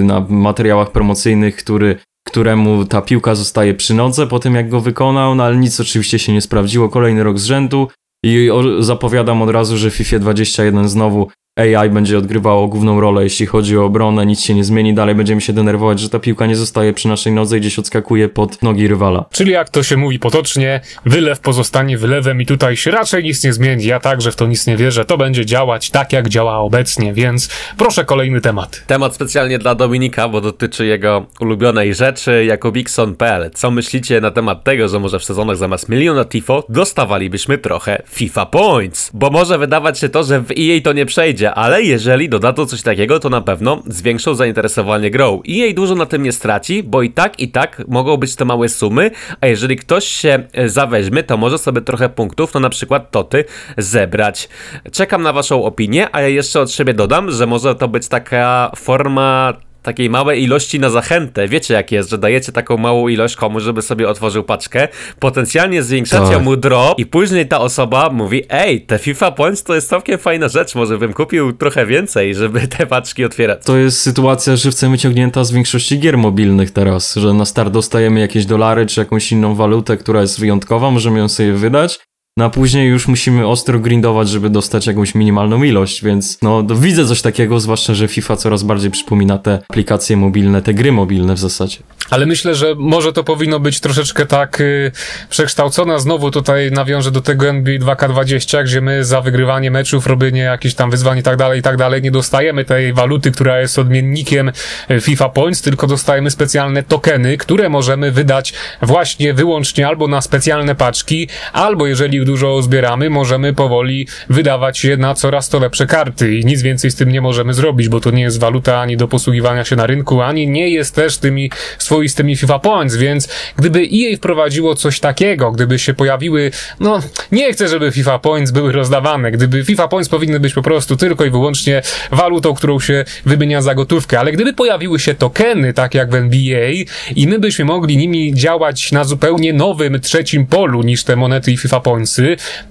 Speaker 3: na materiałach promocyjnych, który któremu ta piłka zostaje przy nodze po tym jak go wykonał, no ale nic oczywiście się nie sprawdziło. Kolejny rok z rzędu i zapowiadam od razu, że w FIFA 21 znowu AI będzie odgrywało główną rolę, jeśli chodzi o obronę, nic się nie zmieni, dalej będziemy się denerwować, że ta piłka nie zostaje przy naszej nodze i gdzieś odskakuje pod nogi rywala.
Speaker 1: Czyli jak to się mówi potocznie, wylew pozostanie wylewem i tutaj się raczej nic nie zmieni. Ja także w to nic nie wierzę. To będzie działać tak, jak działa obecnie, więc proszę kolejny temat.
Speaker 2: Temat specjalnie dla Dominika, bo dotyczy jego ulubionej rzeczy, jakubikson.pl. Co myślicie na temat tego, że może w sezonach zamiast miliona tifo dostawalibyśmy trochę FIFA Points? Bo może wydawać się to, że w EA to nie przejdzie, będzie, ale jeżeli dodadzą coś takiego, to na pewno zwiększą zainteresowanie grą. I jej dużo na tym nie straci, bo i tak, i tak mogą być to małe sumy, a jeżeli ktoś się e, zaweźmie, to może sobie trochę punktów, no na przykład toty, zebrać. Czekam na waszą opinię, a ja jeszcze od siebie dodam, że może to być taka forma takiej małej ilości na zachętę. Wiecie jak jest, że dajecie taką małą ilość komuś, żeby sobie otworzył paczkę, potencjalnie zwiększacie tak. mu drop i później ta osoba mówi, ej, te FIFA Points to jest całkiem fajna rzecz, może bym kupił trochę więcej, żeby te paczki otwierać.
Speaker 3: To jest sytuacja żywcem wyciągnięta z większości gier mobilnych teraz, że na start dostajemy jakieś dolary czy jakąś inną walutę, która jest wyjątkowa, możemy ją sobie wydać no a później już musimy ostro grindować, żeby dostać jakąś minimalną ilość, więc no widzę coś takiego, zwłaszcza, że FIFA coraz bardziej przypomina te aplikacje mobilne, te gry mobilne w zasadzie.
Speaker 1: Ale myślę, że może to powinno być troszeczkę tak y, przekształcone. Znowu tutaj nawiążę do tego NBA 2K20, gdzie my za wygrywanie meczów, robienie jakichś tam wyzwań i tak dalej, i tak dalej, nie dostajemy tej waluty, która jest odmiennikiem y, FIFA Points, tylko dostajemy specjalne tokeny, które możemy wydać właśnie wyłącznie albo na specjalne paczki, albo jeżeli dużo zbieramy, możemy powoli wydawać się na coraz to lepsze karty. I nic więcej z tym nie możemy zrobić, bo to nie jest waluta ani do posługiwania się na rynku, ani nie jest też tymi swoistymi FIFA Points, więc gdyby EA wprowadziło coś takiego, gdyby się pojawiły, no nie chcę, żeby FIFA Points były rozdawane, gdyby FIFA Points powinny być po prostu tylko i wyłącznie walutą, którą się wymienia za gotówkę, ale gdyby pojawiły się tokeny, tak jak w NBA i my byśmy mogli nimi działać na zupełnie nowym trzecim polu niż te monety i FIFA Points,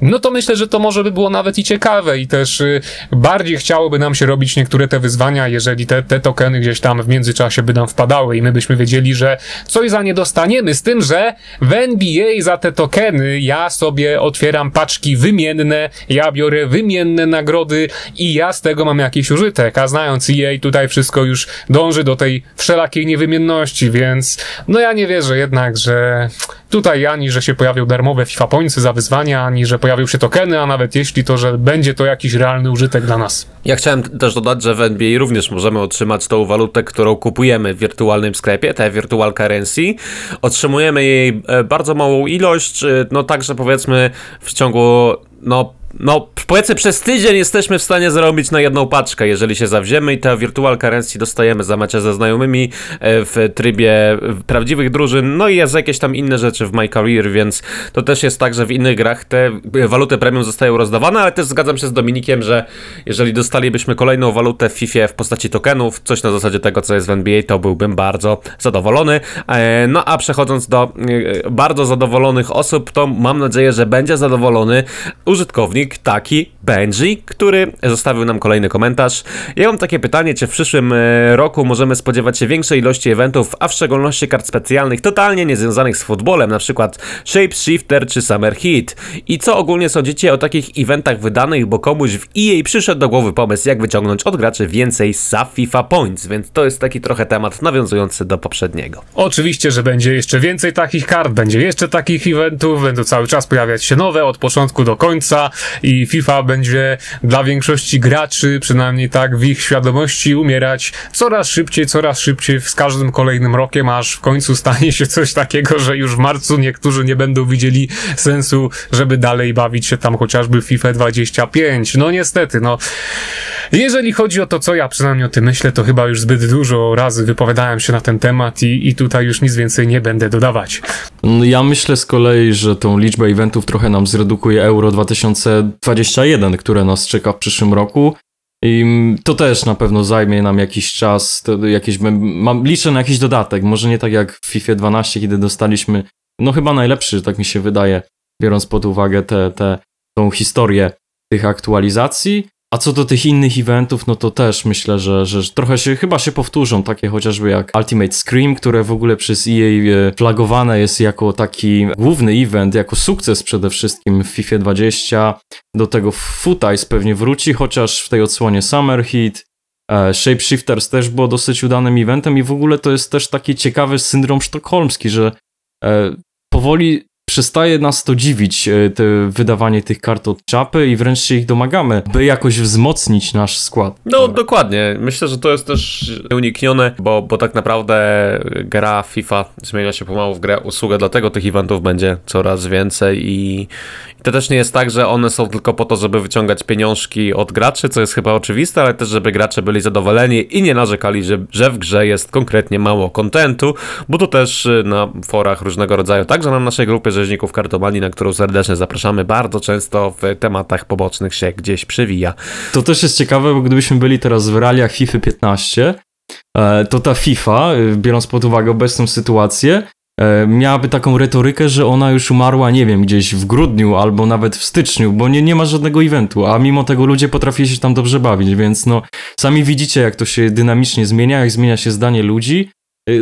Speaker 1: no to myślę, że to może by było nawet i ciekawe i też y, bardziej chciałoby nam się robić niektóre te wyzwania, jeżeli te, te tokeny gdzieś tam w międzyczasie by nam wpadały i my byśmy wiedzieli, że coś za nie dostaniemy, z tym, że w NBA za te tokeny ja sobie otwieram paczki wymienne, ja biorę wymienne nagrody i ja z tego mam jakiś użytek, a znając EA tutaj wszystko już dąży do tej wszelakiej niewymienności, więc no ja nie wierzę jednak, że tutaj ani, że się pojawią darmowe FIFA Pointsy za wyzwania, ani, że pojawią się tokeny, a nawet jeśli to, że będzie to jakiś realny użytek dla nas.
Speaker 2: Ja chciałem też dodać, że w NBA również możemy otrzymać tą walutę, którą kupujemy w wirtualnym sklepie, te virtual currency. Otrzymujemy jej e, bardzo małą ilość, e, no także powiedzmy w ciągu no no, powiedzmy przez tydzień jesteśmy w stanie zarobić na jedną paczkę, jeżeli się zawziemy i te virtual currency dostajemy za mecze ze znajomymi e, w trybie prawdziwych drużyn, no i jest jakieś tam inne rzeczy w My Career, więc to też jest tak, że w innych grach te waluty premium zostają rozdawane, ale też zgadzam się z Dominikiem, że jeżeli dostalibyśmy kolejną walutę w FIFA w postaci tokenów, coś na zasadzie tego, co jest w NBA, to byłbym bardzo zadowolony. E, no a przechodząc do e, bardzo zadowolonych osób, to mam nadzieję, że będzie zadowolony użytkownik taki Benji, który zostawił nam kolejny komentarz. Ja mam takie pytanie, czy w przyszłym e, roku możemy spodziewać się większej ilości eventów, a w szczególności kart specjalnych totalnie niezwiązanych z futbolem, na przykład Shapeshifter czy Summer Heat. I co ogólnie sądzicie o takich eventach wydanych, bo komuś w EA przyszedł do głowy pomysł, jak wyciągnąć od graczy więcej za FIFA Points, więc to jest taki trochę temat nawiązujący do poprzedniego.
Speaker 1: Oczywiście, że będzie jeszcze więcej takich kart, będzie jeszcze takich eventów, będą cały czas pojawiać się nowe od początku do końca i FIFA będzie dla większości graczy, przynajmniej tak w ich świadomości, umierać coraz szybciej, coraz szybciej z każdym kolejnym rokiem, aż w końcu stanie się coś takiego, że już w marcu niektórzy nie będą widzieli sensu, żeby dalej bawić się tam chociażby FIFA 25. No niestety, no Jeżeli chodzi o to, co ja przynajmniej o tym myślę, to chyba już zbyt dużo razy wypowiadałem się na ten temat i, i tutaj już nic więcej nie będę dodawać.
Speaker 3: Ja myślę z kolei, że tą liczbę eventów trochę nam zredukuje Euro 2021, które nas czeka w przyszłym roku. I to też na pewno zajmie nam jakiś czas, to jakieś, mam, liczę na jakiś dodatek, może nie tak jak w FIFA 12, kiedy dostaliśmy, no chyba najlepszy, tak mi się wydaje, biorąc pod uwagę tę te, te, tą historię tych aktualizacji, a co do tych innych eventów, no to też myślę, że, że trochę się, chyba się powtórzą, takie chociażby jak Ultimate Scream, które w ogóle przez EA e, flagowane jest jako taki główny event, jako sukces przede wszystkim w FIFA 20. Do tego Footice pewnie wróci, chociaż w tej odsłonie Summer Heat. E, Shapeshifters też było dosyć udanym eventem i w ogóle to jest też taki ciekawy syndrom sztokholmski, że e, powoli przestaje nas to dziwić, e, te wydawanie tych kart od czapy i wręcz się ich domagamy, by jakoś wzmocnić nasz skład.
Speaker 2: No dokładnie. Myślę, że to jest też uniknione, bo, bo tak naprawdę gra FIFA zmienia się pomału w grę usługę, dlatego tych eventów będzie coraz więcej i, to też nie jest tak, że one są tylko po to, żeby wyciągać pieniążki od graczy, co jest chyba oczywiste, ale też, żeby gracze byli zadowoleni i nie narzekali, że, że w grze jest konkretnie mało kontentu, bo to też y, na forach różnego rodzaju, także na naszej grupie rzeźników kartomanii, na którą serdecznie zapraszamy, bardzo często w tematach pobocznych się gdzieś przewija.
Speaker 3: To też jest ciekawe, bo gdybyśmy byli teraz w realiach FIFA 15, e, to ta FIFA, y, biorąc pod uwagę obecną sytuację, E, miałaby taką retorykę, że ona już umarła, nie wiem, gdzieś w grudniu albo nawet w styczniu, bo nie, nie ma żadnego eventu, a mimo tego ludzie potrafili się tam dobrze bawić, więc no sami widzicie, jak to się dynamicznie zmienia, jak zmienia się zdanie ludzi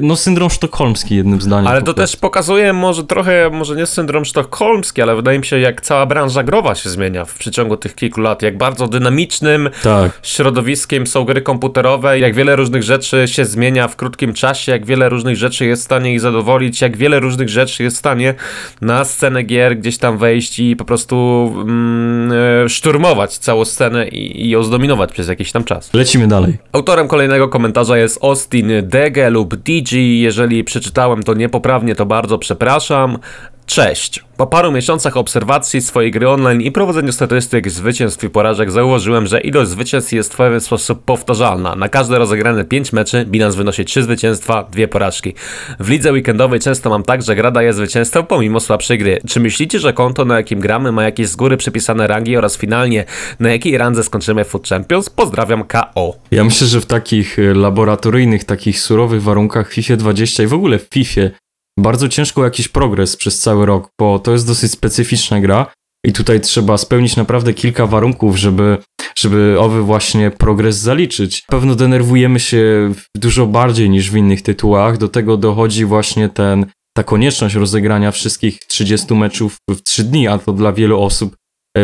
Speaker 3: no, syndrom sztokholmski, jednym zdaniem.
Speaker 2: Ale to też pokazuje może trochę, może nie syndrom sztokholmski, ale wydaje mi się, jak cała branża growa się zmienia w przeciągu tych kilku lat, jak bardzo dynamicznym tak. środowiskiem są gry komputerowe, jak wiele różnych rzeczy się zmienia w krótkim czasie, jak wiele różnych rzeczy jest w stanie ich zadowolić, jak wiele różnych rzeczy jest w stanie na scenę gier gdzieś tam wejść i po prostu mm, e, szturmować całą scenę i, i ją zdominować przez jakiś tam czas.
Speaker 3: Lecimy dalej.
Speaker 2: Autorem kolejnego komentarza jest Austin Dege lub D jeżeli przeczytałem to niepoprawnie, to bardzo przepraszam. Cześć. Po paru miesiącach obserwacji swojej gry online i prowadzeniu statystyk zwycięstw i porażek zauważyłem, że ilość zwycięstw jest w pewien sposób powtarzalna. Na każde rozegrane 5 meczy bilans wynosi 3 zwycięstwa, 2 porażki. W lidze weekendowej często mam tak, że gra daje zwycięstwo pomimo słabszej gry. Czy myślicie, że konto na jakim gramy ma jakieś z góry przypisane rangi oraz finalnie na jakiej randze skończymy Food Champions? Pozdrawiam KO.
Speaker 3: Ja myślę, że w takich e, laboratoryjnych, takich surowych warunkach FIFA 20 i w ogóle w FIFA bardzo ciężko jakiś progres przez cały rok, bo to jest dosyć specyficzna gra i tutaj trzeba spełnić naprawdę kilka warunków, żeby, żeby owy właśnie progres zaliczyć. Pewno denerwujemy się dużo bardziej niż w innych tytułach, do tego dochodzi właśnie ten, ta konieczność rozegrania wszystkich 30 meczów w 3 dni, a to dla wielu osób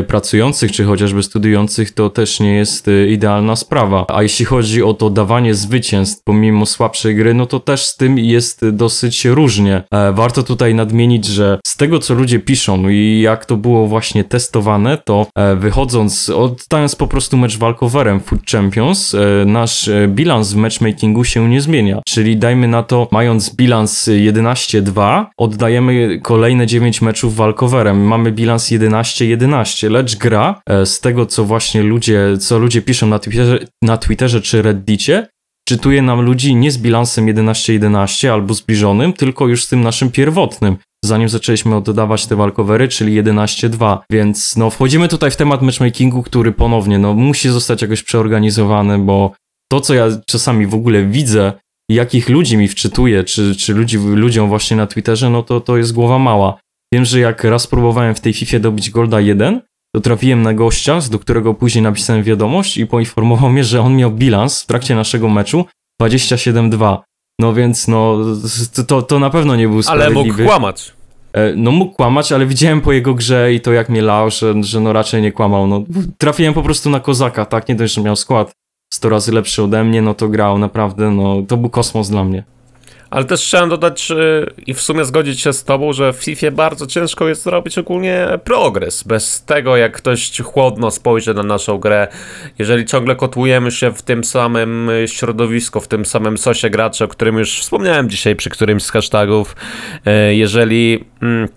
Speaker 3: pracujących, czy chociażby studiujących, to też nie jest e, idealna sprawa. A jeśli chodzi o to dawanie zwycięstw pomimo słabszej gry, no to też z tym jest dosyć różnie. E, warto tutaj nadmienić, że z tego, co ludzie piszą i jak to było właśnie testowane, to wychodząc, oddając po prostu mecz walkowerem Food Champions, nasz bilans w matchmakingu się nie zmienia. Czyli dajmy na to, mając bilans 11-2, oddajemy kolejne 9 meczów walkowerem. Mamy bilans 11-11 lecz gra e, z tego, co właśnie ludzie, co ludzie piszą na Twitterze, na Twitterze czy Reddicie, czytuje nam ludzi nie z bilansem 11-11 albo zbliżonym, tylko już z tym naszym pierwotnym, zanim zaczęliśmy oddawać te walkowery, czyli 11-2. Więc no, wchodzimy tutaj w temat matchmakingu, który ponownie no, musi zostać jakoś przeorganizowany, bo to, co ja czasami w ogóle widzę, jakich ludzi mi wczytuje, czy, czy ludzi, ludziom właśnie na Twitterze, no to to jest głowa mała. Wiem, że jak raz próbowałem w tej FIFA dobić Golda 1, to trafiłem na gościa, do którego później napisałem wiadomość i poinformował mnie, że on miał bilans w trakcie naszego meczu 27-2. No więc no, to, to na pewno nie był sprawiedliwy.
Speaker 2: Ale mógł kłamać.
Speaker 3: E, no mógł kłamać, ale widziałem po jego grze i to jak mnie lał, że, że no raczej nie kłamał. No, trafiłem po prostu na kozaka, tak? Nie dość, że miał skład 100 razy lepszy ode mnie, no to grał naprawdę, no to był kosmos dla mnie.
Speaker 2: Ale też chciałem dodać i w sumie zgodzić się z tobą, że w FIFA bardzo ciężko jest zrobić ogólnie progres. Bez tego, jak ktoś chłodno spojrzy na naszą grę, jeżeli ciągle kotłujemy się w tym samym środowisku, w tym samym sosie graczy, o którym już wspomniałem dzisiaj przy którymś z hashtagów, e, jeżeli... Mm,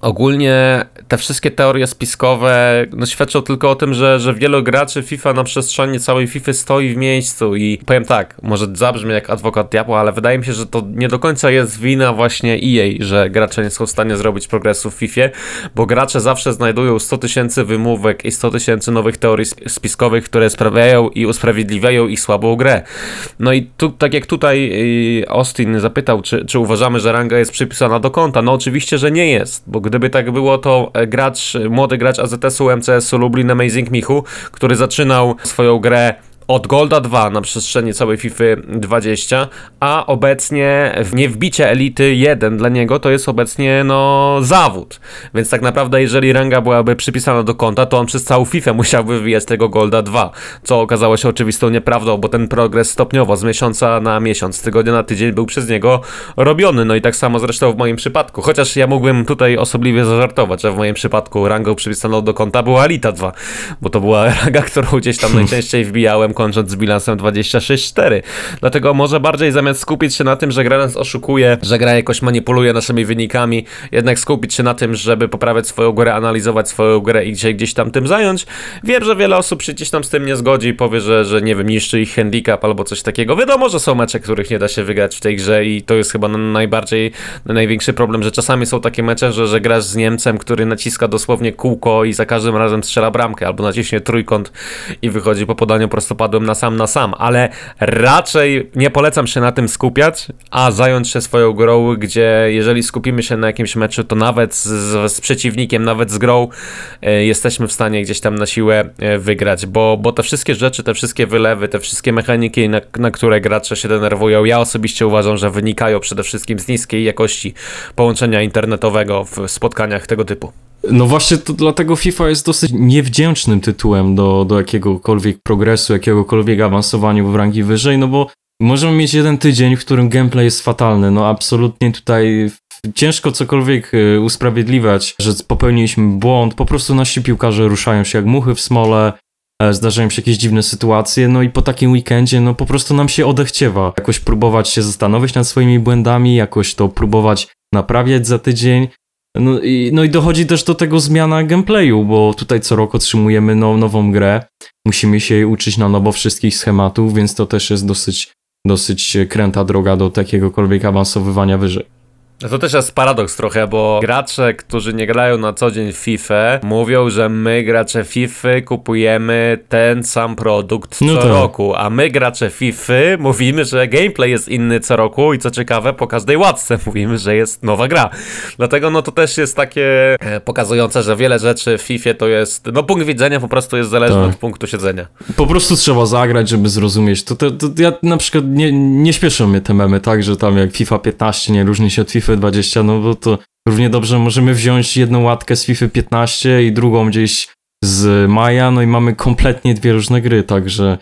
Speaker 2: ogólnie te wszystkie teorie spiskowe no, świadczą tylko o tym, że, że wielu graczy FIFA na przestrzeni całej FIFA stoi w miejscu i powiem tak, może zabrzmi jak adwokat diabła, ale wydaje mi się, że to nie do końca jest wina właśnie EA, że gracze nie są w stanie zrobić progresu w FIFA, bo gracze zawsze znajdują 100 tysięcy wymówek i 100 tysięcy nowych teorii spiskowych, które sprawiają i usprawiedliwiają ich słabą grę. No i tu, tak jak tutaj y, Austin zapytał, czy, czy uważamy, że ranga jest przypisana do konta, no oczywiście, że nie jest, bo gdyby tak było, to gracz, młody gracz AZS-u MCS-u Lublin Amazing Michu, który zaczynał swoją grę od Golda 2 na przestrzeni całej FIFA 20, a obecnie nie wbicie Elity 1 dla niego to jest obecnie no zawód. Więc tak naprawdę jeżeli ranga byłaby przypisana do konta, to on przez całą FIFA musiałby wbijać tego Golda 2, co okazało się oczywistą nieprawdą, bo ten progres stopniowo z miesiąca na miesiąc, z tygodnia na tydzień był przez niego robiony. No i tak samo zresztą w moim przypadku. Chociaż ja mógłbym tutaj osobliwie zażartować, że w moim przypadku rangą przypisaną do konta była Elita 2, bo to była ranga, którą gdzieś tam najczęściej wbijałem kończąc z bilansem 26-4. Dlatego może bardziej zamiast skupić się na tym, że gra nas oszukuje, że gra jakoś manipuluje naszymi wynikami, jednak skupić się na tym, żeby poprawiać swoją grę, analizować swoją grę i się gdzieś tam tym zająć. Wiem, że wiele osób się gdzieś tam z tym nie zgodzi i powie, że, że nie wiem, niszczy ich handicap albo coś takiego. Wiadomo, że są mecze, których nie da się wygrać w tej grze i to jest chyba najbardziej, największy problem, że czasami są takie mecze, że, że grasz z Niemcem, który naciska dosłownie kółko i za każdym razem strzela bramkę albo naciśnie trójkąt i wychodzi po podaniu prostopadłym na sam na sam, ale raczej nie polecam się na tym skupiać, a zająć się swoją grą, gdzie jeżeli skupimy się na jakimś meczu, to nawet z, z przeciwnikiem, nawet z grą e, jesteśmy w stanie gdzieś tam na siłę e, wygrać, bo, bo te wszystkie rzeczy, te wszystkie wylewy, te wszystkie mechaniki, na, na które gracze się denerwują, ja osobiście uważam, że wynikają przede wszystkim z niskiej jakości połączenia internetowego w spotkaniach tego typu.
Speaker 3: No właśnie to dlatego FIFA jest dosyć niewdzięcznym tytułem do, do jakiegokolwiek progresu, jakiegokolwiek awansowania w rangi wyżej, no bo możemy mieć jeden tydzień, w którym gameplay jest fatalny, no absolutnie tutaj ciężko cokolwiek y, usprawiedliwiać, że popełniliśmy błąd, po prostu nasi piłkarze ruszają się jak muchy w smole, e, zdarzają się jakieś dziwne sytuacje, no i po takim weekendzie, no po prostu nam się odechciewa. Jakoś próbować się zastanowić nad swoimi błędami, jakoś to próbować naprawiać za tydzień, no i, no i dochodzi też do tego zmiana gameplayu, bo tutaj co rok otrzymujemy now, nową grę, musimy się jej uczyć na nowo wszystkich schematów, więc to też jest dosyć, dosyć kręta droga do takiegokolwiek awansowywania wyżej.
Speaker 2: No to też jest paradoks trochę, bo gracze, którzy nie grają na co dzień w FIFA, mówią, że my gracze FIFA kupujemy ten sam produkt no co tak. roku, a my gracze FIFA mówimy, że gameplay jest inny co roku i co ciekawe, po każdej łatce mówimy, że jest nowa gra. Dlatego no to też jest takie e, pokazujące, że wiele rzeczy w FIFA to jest, no punkt widzenia po prostu jest zależny tak. od punktu siedzenia.
Speaker 3: Po prostu trzeba zagrać, żeby zrozumieć. To, to, to ja na przykład nie, nie śpieszą mnie te memy, tak, że tam jak FIFA 15 nie różni się od FIFA FIFA 20, no bo to równie dobrze możemy wziąć jedną łatkę z FIFA 15 i drugą gdzieś z Maja, no i mamy kompletnie dwie różne gry, także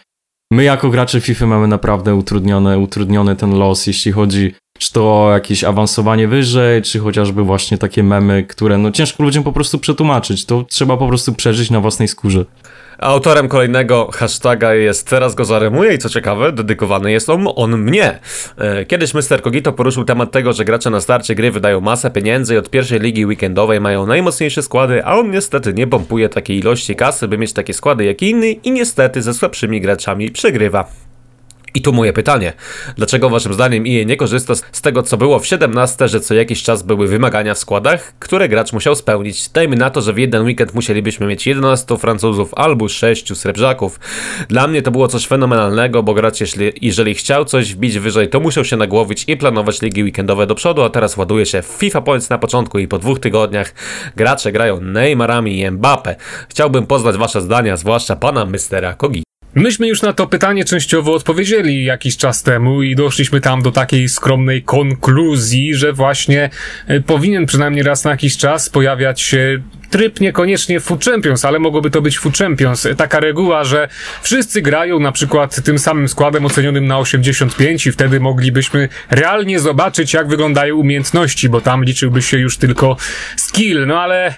Speaker 3: my jako gracze FIFA mamy naprawdę utrudnione, utrudniony ten los, jeśli chodzi czy to o jakieś awansowanie wyżej, czy chociażby właśnie takie memy, które no ciężko ludziom po prostu przetłumaczyć, to trzeba po prostu przeżyć na własnej skórze.
Speaker 2: Autorem kolejnego hashtaga jest Teraz go zaremuję i co ciekawe, dedykowany jest on, on mnie. E, kiedyś Mr. Kogito poruszył temat tego, że gracze na starcie gry wydają masę pieniędzy i od pierwszej ligi weekendowej mają najmocniejsze składy, a on niestety nie pompuje takiej ilości kasy, by mieć takie składy jak inny i niestety ze słabszymi graczami przegrywa. I tu moje pytanie. Dlaczego waszym zdaniem EA nie korzysta z tego, co było w 17, że co jakiś czas były wymagania w składach, które gracz musiał spełnić? Dajmy na to, że w jeden weekend musielibyśmy mieć 11 Francuzów albo 6 Srebrzaków. Dla mnie to było coś fenomenalnego, bo gracz, jeśli, jeżeli chciał coś wbić wyżej, to musiał się nagłowić i planować ligi weekendowe do przodu, a teraz ładuje się FIFA Points na początku i po dwóch tygodniach gracze grają Neymarami i Mbappe. Chciałbym poznać wasze zdania, zwłaszcza pana Mistera Kogi.
Speaker 1: Myśmy już na to pytanie częściowo odpowiedzieli jakiś czas temu i doszliśmy tam do takiej skromnej konkluzji, że właśnie e, powinien przynajmniej raz na jakiś czas pojawiać się tryb niekoniecznie Food Champions, ale mogłoby to być Food Champions. Taka reguła, że wszyscy grają na przykład tym samym składem ocenionym na 85 i wtedy moglibyśmy realnie zobaczyć, jak wyglądają umiejętności, bo tam liczyłby się już tylko skill. No ale,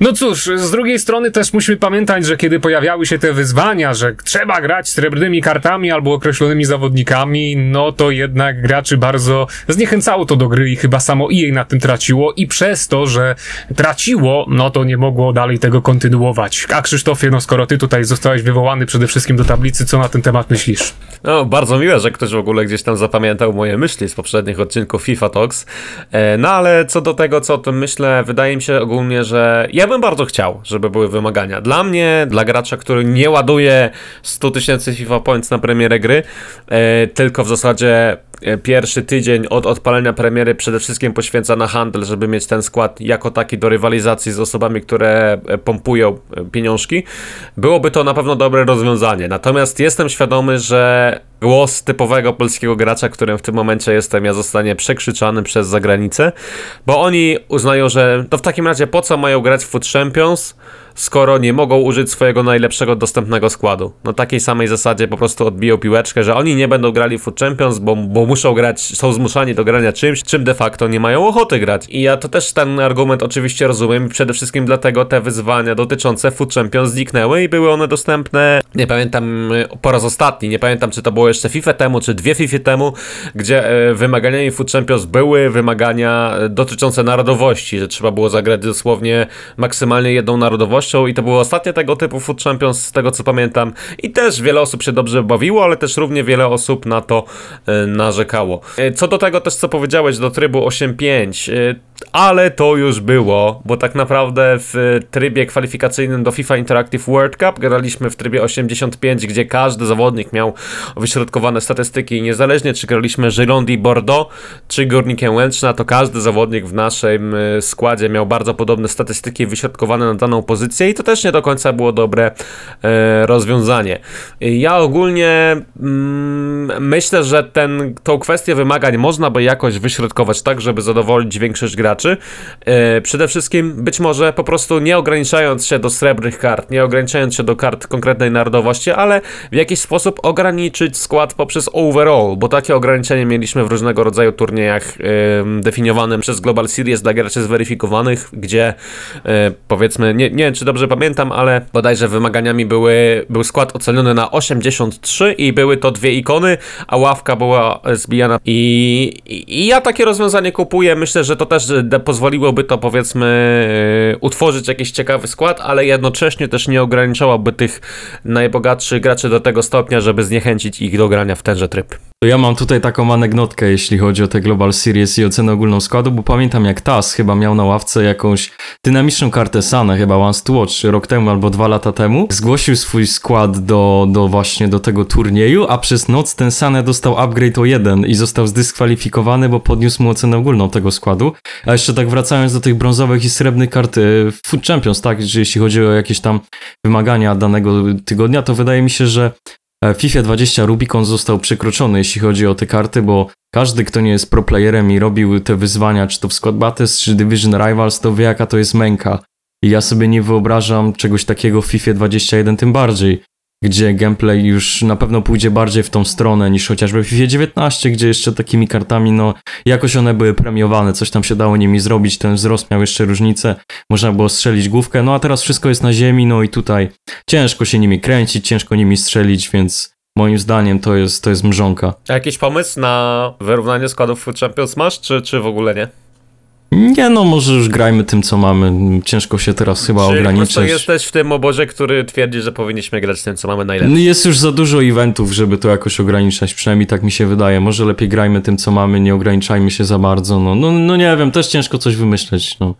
Speaker 1: no cóż, z drugiej strony też musimy pamiętać, że kiedy pojawiały się te wyzwania, że trzeba grać srebrnymi kartami albo określonymi zawodnikami, no to jednak graczy bardzo zniechęcało to do gry i chyba samo EA na tym traciło i przez to, że traciło, no to nie mogło dalej tego kontynuować. A Krzysztofie, no skoro ty tutaj zostałeś wywołany przede wszystkim do tablicy, co na ten temat myślisz?
Speaker 2: No, bardzo miłe, że ktoś w ogóle gdzieś tam zapamiętał moje myśli z poprzednich odcinków FIFA Talks. E, no ale co do tego, co o tym myślę, wydaje mi się ogólnie, że ja bym bardzo chciał, żeby były wymagania. Dla mnie, dla gracza, który nie ładuje 100 tysięcy FIFA Points na premierę gry, e, tylko w zasadzie pierwszy tydzień od odpalenia premiery przede wszystkim poświęca na handel, żeby mieć ten skład jako taki do rywalizacji z osobami, które e, pompują e, pieniążki, byłoby to na pewno dobre rozwiązanie. Natomiast jestem świadomy, że głos typowego polskiego gracza, którym w tym momencie jestem, ja zostanie przekrzyczany przez zagranicę, bo oni uznają, że to w takim razie po co mają grać w Food Champions, skoro nie mogą użyć swojego najlepszego dostępnego składu. No takiej samej zasadzie po prostu odbiją piłeczkę, że oni nie będą grali Food Champions, bo, bo muszą grać, są zmuszani do grania czymś, czym de facto nie mają ochoty grać. I ja to też ten argument oczywiście rozumiem przede wszystkim dlatego te wyzwania dotyczące Food Champions zniknęły i były one dostępne, nie pamiętam po raz ostatni, nie pamiętam czy to było jeszcze FIFA temu, czy dwie FIFA temu, gdzie e, wymaganiami Food Champions były wymagania dotyczące narodowości, że trzeba było zagrać dosłownie maksymalnie jedną i to były ostatnie tego typu Food Champions, z tego co pamiętam. I też wiele osób się dobrze bawiło, ale też równie wiele osób na to e, narzekało. E, co do tego też co powiedziałeś do trybu 8.5, ale to już było, bo tak naprawdę w trybie kwalifikacyjnym do FIFA Interactive World Cup graliśmy w trybie 85, gdzie każdy zawodnik miał wyśrodkowane statystyki i niezależnie czy graliśmy Girondi Bordeaux czy Górnikiem Łęczna, to każdy zawodnik w naszym składzie miał bardzo podobne statystyki wyśrodkowane na daną pozycję i to też nie do końca było dobre e, rozwiązanie. Ja ogólnie mm, myślę, że ten, tą kwestię wymagań można by jakoś wyśrodkować tak, żeby zadowolić większość graczy graczy. E, przede wszystkim być może po prostu nie ograniczając się do srebrnych kart, nie ograniczając się do kart konkretnej narodowości, ale w jakiś sposób ograniczyć skład poprzez overall, bo takie ograniczenie mieliśmy w różnego rodzaju turniejach definiowanym przez Global Series dla graczy zweryfikowanych, gdzie e, powiedzmy, nie, nie wiem czy dobrze pamiętam, ale bodajże wymaganiami były, był skład oceniony na 83 i były to dwie ikony, a ławka była zbijana i, i, ja takie rozwiązanie kupuję, myślę, że to też pozwoliłoby to powiedzmy e, utworzyć jakiś ciekawy skład, ale jednocześnie też nie ograniczałoby tych najbogatszych graczy do tego stopnia, żeby zniechęcić ich do grania w tenże tryb.
Speaker 3: Ja mam tutaj taką anegdotkę, jeśli chodzi o te Global Series i ocenę ogólną składu, bo pamiętam jak TAS chyba miał na ławce jakąś dynamiczną kartę Sana, chyba Once to Watch rok temu albo dwa lata temu. Zgłosił swój skład do, do właśnie do tego turnieju, a przez noc ten Sane dostał upgrade o jeden i został zdyskwalifikowany, bo podniósł mu ocenę ogólną tego składu. A jeszcze tak wracając do tych brązowych i srebrnych kart Food Champions, tak, że jeśli chodzi o jakieś tam wymagania danego tygodnia, to wydaje mi się, że e, FIFA 20 Rubicon został przekroczony, jeśli chodzi o te karty, bo każdy, kto nie jest pro playerem i robił te wyzwania, czy to w Squad Battles, czy Division Rivals, to wie jaka to jest męka. I ja sobie nie wyobrażam czegoś takiego w FIFA 21 tym bardziej gdzie gameplay już na pewno pójdzie bardziej w tą stronę niż chociażby w FIFA 19, gdzie jeszcze takimi kartami, no jakoś one były premiowane, coś tam się dało nimi zrobić, ten wzrost miał jeszcze różnicę, można było strzelić główkę, no a teraz wszystko jest na ziemi, no i tutaj ciężko się nimi kręcić, ciężko nimi strzelić, więc moim zdaniem to jest, to jest mrzonka.
Speaker 2: A jakiś pomysł na wyrównanie składów Champions masz, czy, czy w ogóle nie?
Speaker 3: Nie no, może już grajmy tym, co mamy. Ciężko się teraz chyba Czyli ograniczyć. Czy
Speaker 2: jesteś w tym obozie, który twierdzi, że powinniśmy grać tym, co mamy najlepiej.
Speaker 3: No jest już za dużo eventów, żeby to jakoś ograniczać, przynajmniej tak mi się wydaje. Może lepiej grajmy tym, co mamy, nie ograniczajmy się za bardzo. No, no, no nie wiem, też ciężko coś wymyśleć. No.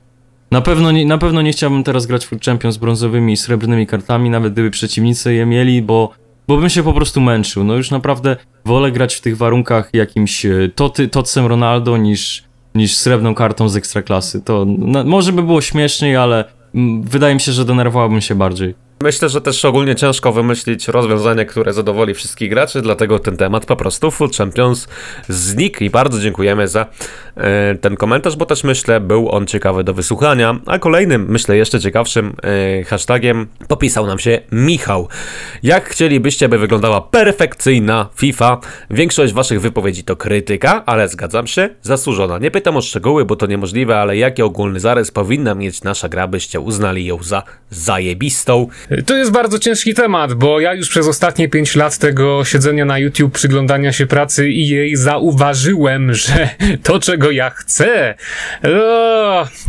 Speaker 3: Na pewno, nie, na pewno nie chciałbym teraz grać w Champions z brązowymi i srebrnymi kartami, nawet gdyby przeciwnicy je mieli, bo, bo bym się po prostu męczył. No już naprawdę wolę grać w tych warunkach jakimś e, toty, Totsem Ronaldo niż niż srebrną kartą z ekstraklasy. To no, może by było śmieszniej, ale mm, wydaje mi się, że denerwowałbym się bardziej.
Speaker 2: Myślę, że też ogólnie ciężko wymyślić rozwiązanie, które zadowoli wszystkich graczy, dlatego ten temat po prostu Full Champions znikł i bardzo dziękujemy za e, ten komentarz, bo też myślę, był on ciekawy do wysłuchania. A kolejnym, myślę, jeszcze ciekawszym e, hashtagiem popisał nam się Michał. Jak chcielibyście, by wyglądała perfekcyjna FIFA? Większość waszych wypowiedzi to krytyka, ale zgadzam się, zasłużona. Nie pytam o szczegóły, bo to niemożliwe, ale jaki ogólny zarys powinna mieć nasza gra, byście uznali ją za zajebistą?
Speaker 1: To jest bardzo ciężki temat, bo ja już przez ostatnie 5 lat tego siedzenia na YouTube, przyglądania się pracy i jej zauważyłem, że to, czego ja chcę,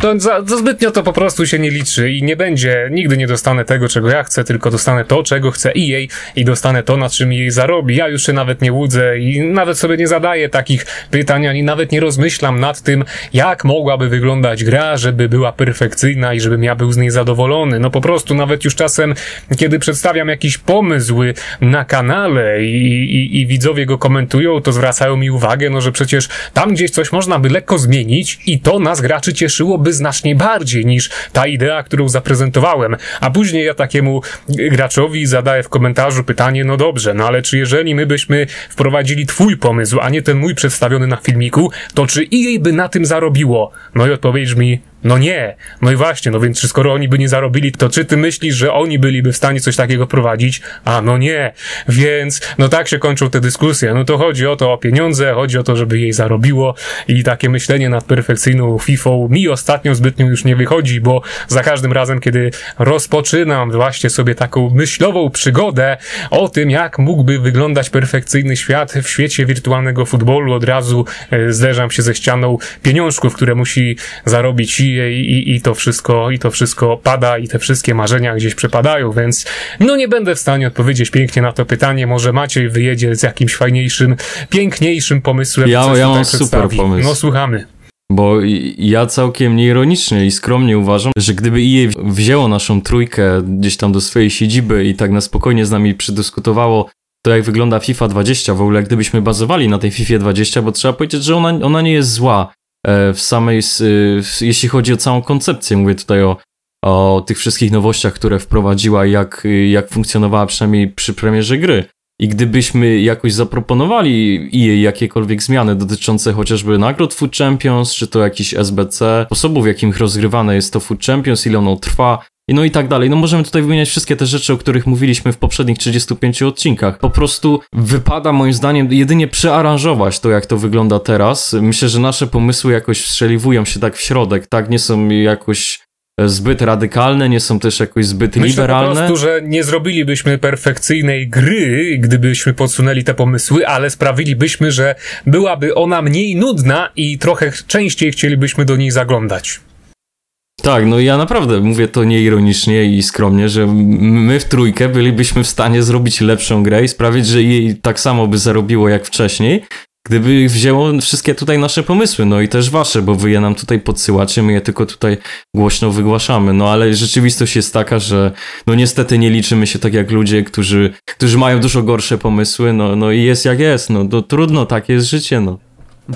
Speaker 1: to, za, to zbytnio to po prostu się nie liczy i nie będzie, nigdy nie dostanę tego, czego ja chcę, tylko dostanę to, czego chce i jej i dostanę to, na czym jej zarobi. Ja już się nawet nie łudzę i nawet sobie nie zadaję takich pytań, ani nawet nie rozmyślam nad tym, jak mogłaby wyglądać gra, żeby była perfekcyjna i żebym ja był z niej zadowolony. No po prostu nawet już czasem, kiedy przedstawiam jakiś pomysł na kanale i, i, i widzowie go komentują, to zwracają mi uwagę, no że przecież tam gdzieś coś można by lekko zmienić i to nas graczy cieszyłoby znacznie bardziej niż ta idea, którą zaprezentowałem. A później ja takiemu graczowi zadaję w komentarzu pytanie, no dobrze, no ale czy jeżeli my byśmy wprowadzili twój pomysł, a nie ten mój przedstawiony na filmiku, to czy EA by na tym zarobiło? No i odpowiedź mi, no nie. No i właśnie, no więc skoro oni by nie zarobili, to czy ty myślisz, że oni byliby w stanie coś takiego prowadzić? A no nie. Więc no tak się kończą te dyskusje. No to chodzi o to, o pieniądze, chodzi o to, żeby jej zarobiło i takie myślenie nad perfekcyjną FIFA mi ostatnio zbytnio już nie wychodzi, bo za każdym razem, kiedy rozpoczynam właśnie sobie taką myślową przygodę o tym, jak mógłby wyglądać perfekcyjny świat w świecie wirtualnego futbolu, od razu e, zderzam się ze ścianą pieniążków, które musi zarobić i, i, i to wszystko, i to wszystko pada i te wszystkie marzenia gdzieś przepadają, więc no nie będę w stanie odpowiedzieć pięknie na to pytanie. Może Maciej wyjedzie z jakimś fajniejszym, piękniejszym pomysłem.
Speaker 3: Ja, ja mam super pomysł.
Speaker 1: No słuchamy.
Speaker 3: Bo ja całkiem nieironicznie i skromnie uważam, że gdyby EA wzięło naszą trójkę gdzieś tam do swojej siedziby i tak na spokojnie z nami przedyskutowało to, jak wygląda FIFA 20, w ogóle gdybyśmy bazowali na tej FIFA 20, bo trzeba powiedzieć, że ona, ona nie jest zła w samej, jeśli chodzi o całą koncepcję, mówię tutaj o, o tych wszystkich nowościach, które wprowadziła jak, jak funkcjonowała przynajmniej przy premierze gry. I gdybyśmy jakoś zaproponowali jej jakiekolwiek zmiany dotyczące chociażby nagród Food Champions, czy to jakiś SBC, sposobów, w jakich rozgrywane jest to Food Champions, ile ono trwa, i no i tak dalej. No możemy tutaj wymieniać wszystkie te rzeczy, o których mówiliśmy w poprzednich 35 odcinkach. Po prostu wypada moim zdaniem jedynie przearanżować to, jak to wygląda teraz. Myślę, że nasze pomysły jakoś strzeliwują się tak w środek, tak? Nie są jakoś zbyt radykalne, nie są też jakoś zbyt
Speaker 1: Myślę
Speaker 3: liberalne.
Speaker 1: po prostu, że nie zrobilibyśmy perfekcyjnej gry, gdybyśmy podsunęli te pomysły, ale sprawilibyśmy, że byłaby ona mniej nudna i trochę częściej chcielibyśmy do niej zaglądać.
Speaker 3: Tak, no ja naprawdę mówię to nieironicznie i skromnie, że my w trójkę bylibyśmy w stanie zrobić lepszą grę i sprawić, że jej tak samo by zarobiło jak wcześniej, gdyby wzięło wszystkie tutaj nasze pomysły, no i też wasze, bo wy je nam tutaj podsyłacie, my je tylko tutaj głośno wygłaszamy, no ale rzeczywistość jest taka, że no niestety nie liczymy się tak jak ludzie, którzy, którzy mają dużo gorsze pomysły, no, no i jest jak jest, no to trudno, takie jest życie, no.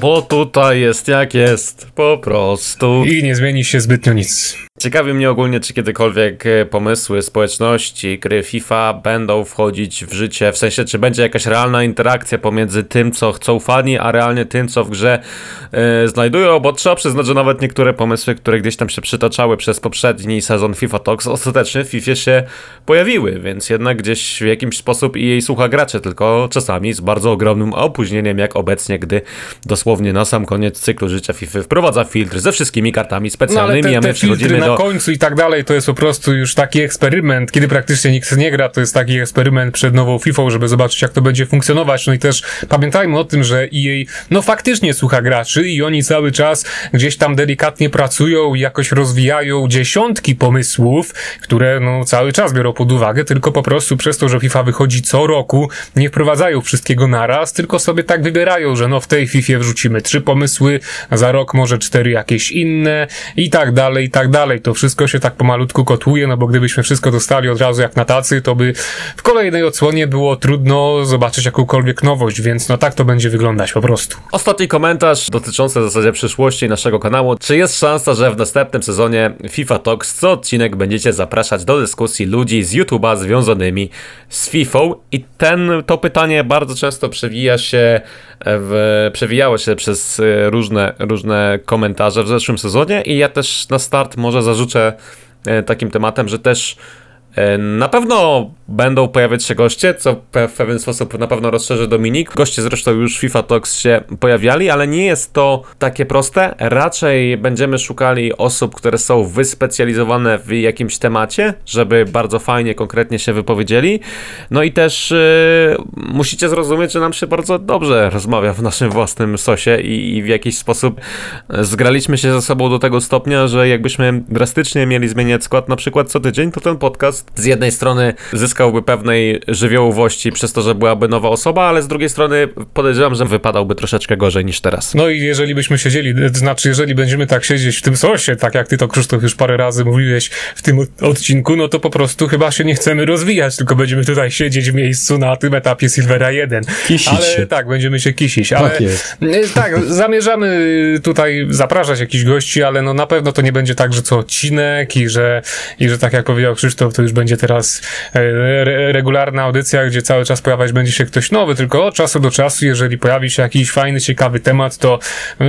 Speaker 2: Bo tutaj jest jak jest, po prostu.
Speaker 1: I nie zmieni się zbytnio nic.
Speaker 2: Ciekawi mnie ogólnie, czy kiedykolwiek e, pomysły społeczności gry FIFA będą wchodzić w życie, w sensie, czy będzie jakaś realna interakcja pomiędzy tym, co chcą fani, a realnie tym, co w grze yy, znajdują, bo trzeba przyznać, że nawet niektóre pomysły, które gdzieś tam się przytaczały przez poprzedni sezon FIFA Talks, ostatecznie w FIFA się pojawiły, więc jednak gdzieś w jakimś sposób i jej słucha gracze, tylko czasami z bardzo ogromnym opóźnieniem, jak obecnie, gdy dosłownie na sam koniec cyklu życia FIFA wprowadza filtr ze wszystkimi kartami specjalnymi,
Speaker 1: no, te,
Speaker 2: a my przechodzimy
Speaker 1: na końcu i tak dalej, to jest po prostu już taki eksperyment, kiedy praktycznie nikt nie gra, to jest taki eksperyment przed nową FIFA, żeby zobaczyć jak to będzie funkcjonować. No i też pamiętajmy o tym, że EA no faktycznie słucha graczy i oni cały czas gdzieś tam delikatnie pracują i jakoś rozwijają dziesiątki pomysłów, które no cały czas biorą pod uwagę, tylko po prostu przez to, że FIFA wychodzi co roku, nie wprowadzają wszystkiego naraz, tylko sobie tak wybierają, że no w tej FIFA rzucimy trzy pomysły, za rok może cztery jakieś inne i tak dalej, i tak dalej. To wszystko się tak pomalutku kotłuje, no bo gdybyśmy wszystko dostali od razu jak na tacy, to by w kolejnej odsłonie było trudno zobaczyć jakąkolwiek nowość, więc no tak to będzie wyglądać po prostu.
Speaker 2: Ostatni komentarz dotyczący w zasadzie przyszłości naszego kanału. Czy jest szansa, że w następnym sezonie FIFA Talks co odcinek będziecie zapraszać do dyskusji ludzi z YouTube'a związanymi z FIFA? I ten, to pytanie bardzo często przewija się w, przewijało się przez e, różne, różne komentarze w zeszłym sezonie i ja też na start może zarzucę e, takim tematem, że też na pewno będą pojawiać się goście, co w pewien sposób na pewno rozszerzy Dominik. Goście zresztą już FIFA Talks się pojawiali, ale nie jest to takie proste. Raczej będziemy szukali osób, które są wyspecjalizowane w jakimś temacie, żeby bardzo fajnie, konkretnie się wypowiedzieli. No i też yy, musicie zrozumieć, że nam się bardzo dobrze rozmawia w naszym własnym sosie i, i w jakiś sposób zgraliśmy się ze sobą do tego stopnia, że jakbyśmy drastycznie mieli zmieniać skład na przykład co tydzień, to ten podcast z jednej strony zyskał zyskałby pewnej żywiołowości przez to, że byłaby nowa osoba, ale z drugiej strony podejrzewam, że wypadałby troszeczkę gorzej niż teraz.
Speaker 1: No i jeżeli byśmy siedzieli, to znaczy jeżeli będziemy tak siedzieć w tym sosie, tak jak ty to Krzysztof już parę razy mówiłeś w tym odcinku, no to po prostu chyba się nie chcemy rozwijać, tylko będziemy tutaj siedzieć w miejscu na tym etapie Silvera 1.
Speaker 3: Kisić
Speaker 1: ale
Speaker 3: się.
Speaker 1: tak, będziemy się kisić, ale
Speaker 3: Tak jest.
Speaker 1: tak, zamierzamy tutaj zapraszać jakichś gości, ale no na pewno to nie będzie tak, że co odcinek i że, i że tak jak powiedział Krzysztof, to już będzie teraz e, re, regularna audycja, gdzie cały czas pojawiać będzie się ktoś nowy, tylko od czasu do czasu, jeżeli pojawi się jakiś fajny, ciekawy temat, to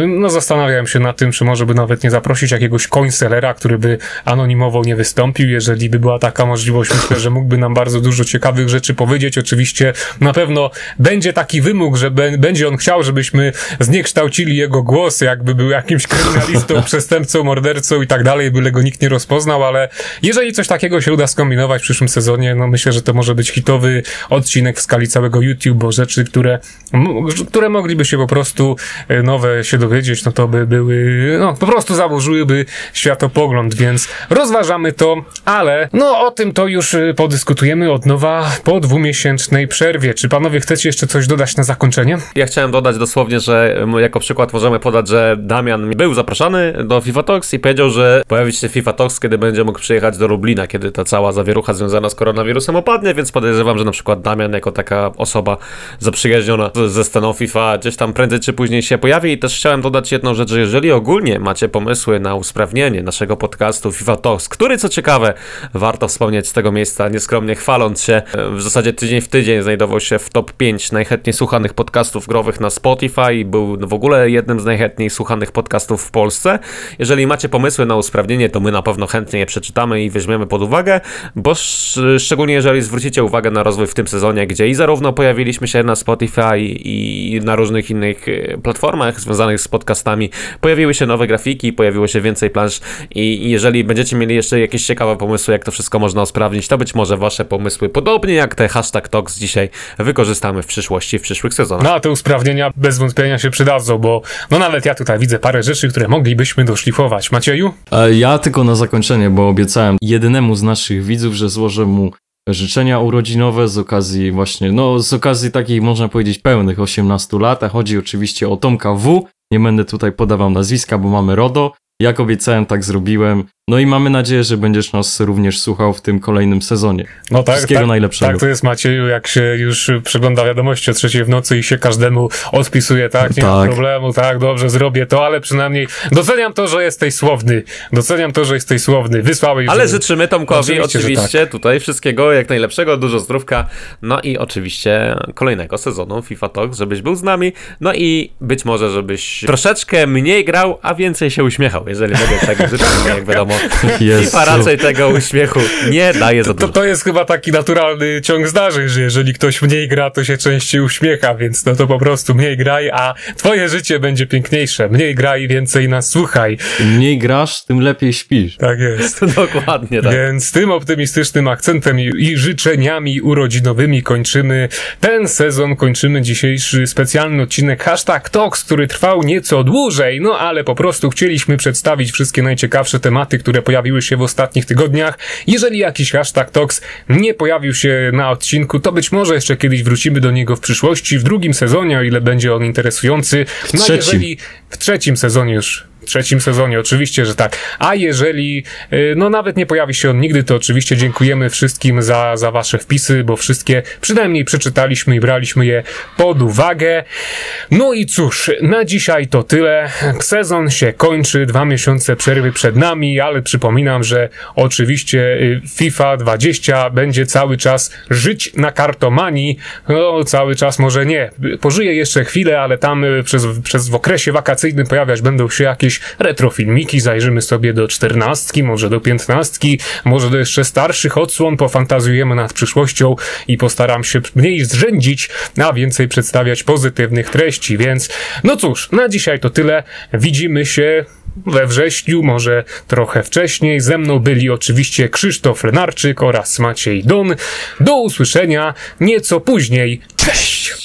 Speaker 1: no zastanawiałem się nad tym, czy może by nawet nie zaprosić jakiegoś coinselera, który by anonimowo nie wystąpił, jeżeli by była taka możliwość, myślę, że mógłby nam bardzo dużo ciekawych rzeczy powiedzieć. Oczywiście na pewno będzie taki wymóg, że będzie on chciał, żebyśmy zniekształcili jego głos, jakby był jakimś kryminalistą, przestępcą, mordercą i tak dalej, byle go nikt nie rozpoznał, ale jeżeli coś takiego się uda skombinować w przyszłym sezonie, no myślę, że to może być hitowy odcinek w skali całego YouTube, bo rzeczy, które, które mogliby się po prostu e, nowe się dowiedzieć, no to by były, no po prostu założyłyby światopogląd, więc rozważamy to, ale no o tym to już e, podyskutujemy od nowa po dwumiesięcznej przerwie. Czy panowie chcecie jeszcze coś dodać na zakończenie?
Speaker 2: Ja chciałem dodać dosłownie, że jako przykład możemy podać, że Damian był zapraszany do FIFA Talks i powiedział, że pojawi się FIFA Talks, kiedy będzie mógł przyjechać do Lublina, kiedy ta cała zawierucha związana z koronawirusem opadnie, więc podejrzewam, że na przykład Damian jako taka osoba zaprzyjaźniona ze sceną FIFA gdzieś tam prędzej czy później się pojawi i też chciałem dodać jedną rzecz, że jeżeli ogólnie macie pomysły na usprawnienie naszego podcastu FIFA Talks, który co ciekawe, warto wspomnieć z tego miejsca, nieskromnie chwaląc się, w zasadzie tydzień w tydzień znajdował się w top 5 najchętniej słuchanych podcastów growych na Spotify był w ogóle jednym z najchętniej słuchanych podcastów w Polsce. Jeżeli macie pomysły na usprawnienie, to my na pewno chętnie je przeczytamy i weźmiemy pod uwagę, bo sz- szczególnie jeżeli zwrócicie uwagę na rozwój w tym sezonie, gdzie i zarówno pojawiliśmy się na Spotify i na różnych innych e, platformach związanych z podcastami, pojawiły się nowe grafiki, pojawiło się więcej plansz i jeżeli będziecie mieli jeszcze jakieś ciekawe pomysły, jak to wszystko można usprawnić, to być może wasze pomysły, podobnie jak te hashtag talks dzisiaj, wykorzystamy w przyszłości, w przyszłych sezonach.
Speaker 1: No a te usprawnienia bez wątpienia się przydadzą, bo no nawet ja tutaj widzę parę rzeczy, które moglibyśmy doszlifować. Macieju?
Speaker 3: A Ja tylko na zakończenie, bo obiecałem jednemu z naszych widzów, że złożę mu życzenia urodzinowe z okazji właśnie, no z okazji takich można powiedzieć pełnych 18 lat, a chodzi oczywiście o Tomka W. Nie będę tutaj podawał nazwiska, bo mamy RODO. Jak obiecałem, tak zrobiłem. No i mamy nadzieję, że będziesz nas również słuchał w tym kolejnym sezonie.
Speaker 1: No tak,
Speaker 3: Wszystkiego
Speaker 1: tak,
Speaker 3: najlepszego.
Speaker 1: Tak to jest Macieju, jak się już przegląda wiadomości o trzeciej w nocy i się każdemu odpisuje, tak, nie ma
Speaker 3: Tak.
Speaker 1: problemu, tak, dobrze, zrobię to, ale przynajmniej doceniam to, że jesteś słowny. Doceniam to, że jesteś słowny. Wysłałeś...
Speaker 2: Ale
Speaker 1: że-
Speaker 2: życzymy Tomkowi
Speaker 1: Oczywiście,
Speaker 2: oczywiście,
Speaker 1: że tak.
Speaker 2: tutaj wszystkiego jak najlepszego, dużo zdrówka, no i oczywiście kolejnego sezonu FIFA Talk, żebyś był z nami, no i być może, żebyś troszeczkę mniej grał, a więcej się uśmiechał, jeżeli mogę tak życzyć, jak wiadomo,
Speaker 3: Jest.
Speaker 2: FIFA raczej tego uśmiechu nie daje za
Speaker 1: To,
Speaker 2: dużo.
Speaker 1: to jest chyba taki naturalny ciąg zdarzeń, że jeżeli ktoś mniej gra, to się częściej uśmiecha, więc no to po prostu mniej graj, a twoje życie będzie piękniejsze. Mniej graj, więcej nas słuchaj.
Speaker 3: Im mniej grasz, tym lepiej śpisz.
Speaker 1: Tak jest.
Speaker 2: Dokładnie tak.
Speaker 1: Więc tym optymistycznym akcentem i, i życzeniami urodzinowymi kończymy ten sezon, kończymy dzisiejszy specjalny odcinek Hashtag Talks, który trwał nieco dłużej, no ale po prostu chcieliśmy przedstawić wszystkie najciekawsze tematy, które pojawiły się w ostatnich tygodniach. Jeżeli jakiś hashtag Tox nie pojawił się na odcinku, to być może jeszcze kiedyś wrócimy do niego w przyszłości, w drugim sezonie, o ile będzie on interesujący.
Speaker 3: No trzecim. jeżeli
Speaker 1: w trzecim sezonie już trzecim sezonie, oczywiście, że tak. A jeżeli, y, no nawet nie pojawi się on nigdy, to oczywiście dziękujemy wszystkim za, za wasze wpisy, bo wszystkie przynajmniej przeczytaliśmy i braliśmy je pod uwagę. No i cóż, na dzisiaj to tyle. Sezon się kończy, dwa miesiące przerwy przed nami, ale przypominam, że oczywiście y, FIFA 20 będzie cały czas żyć na kartomanii. No, cały czas może nie. Pożyje jeszcze chwilę, ale tam y, przez, przez w okresie wakacyjnym pojawiać będą się jakieś jakieś retrofilmiki, zajrzymy sobie do czternastki, może do piętnastki, może do jeszcze starszych odsłon, pofantazjujemy nad przyszłością i postaram się mniej zrzędzić, a więcej przedstawiać pozytywnych treści, więc no cóż, na dzisiaj to tyle. Widzimy się we wrześniu, może trochę wcześniej. Ze mną byli oczywiście Krzysztof Lenarczyk oraz Maciej Don. Do usłyszenia nieco później. Cześć!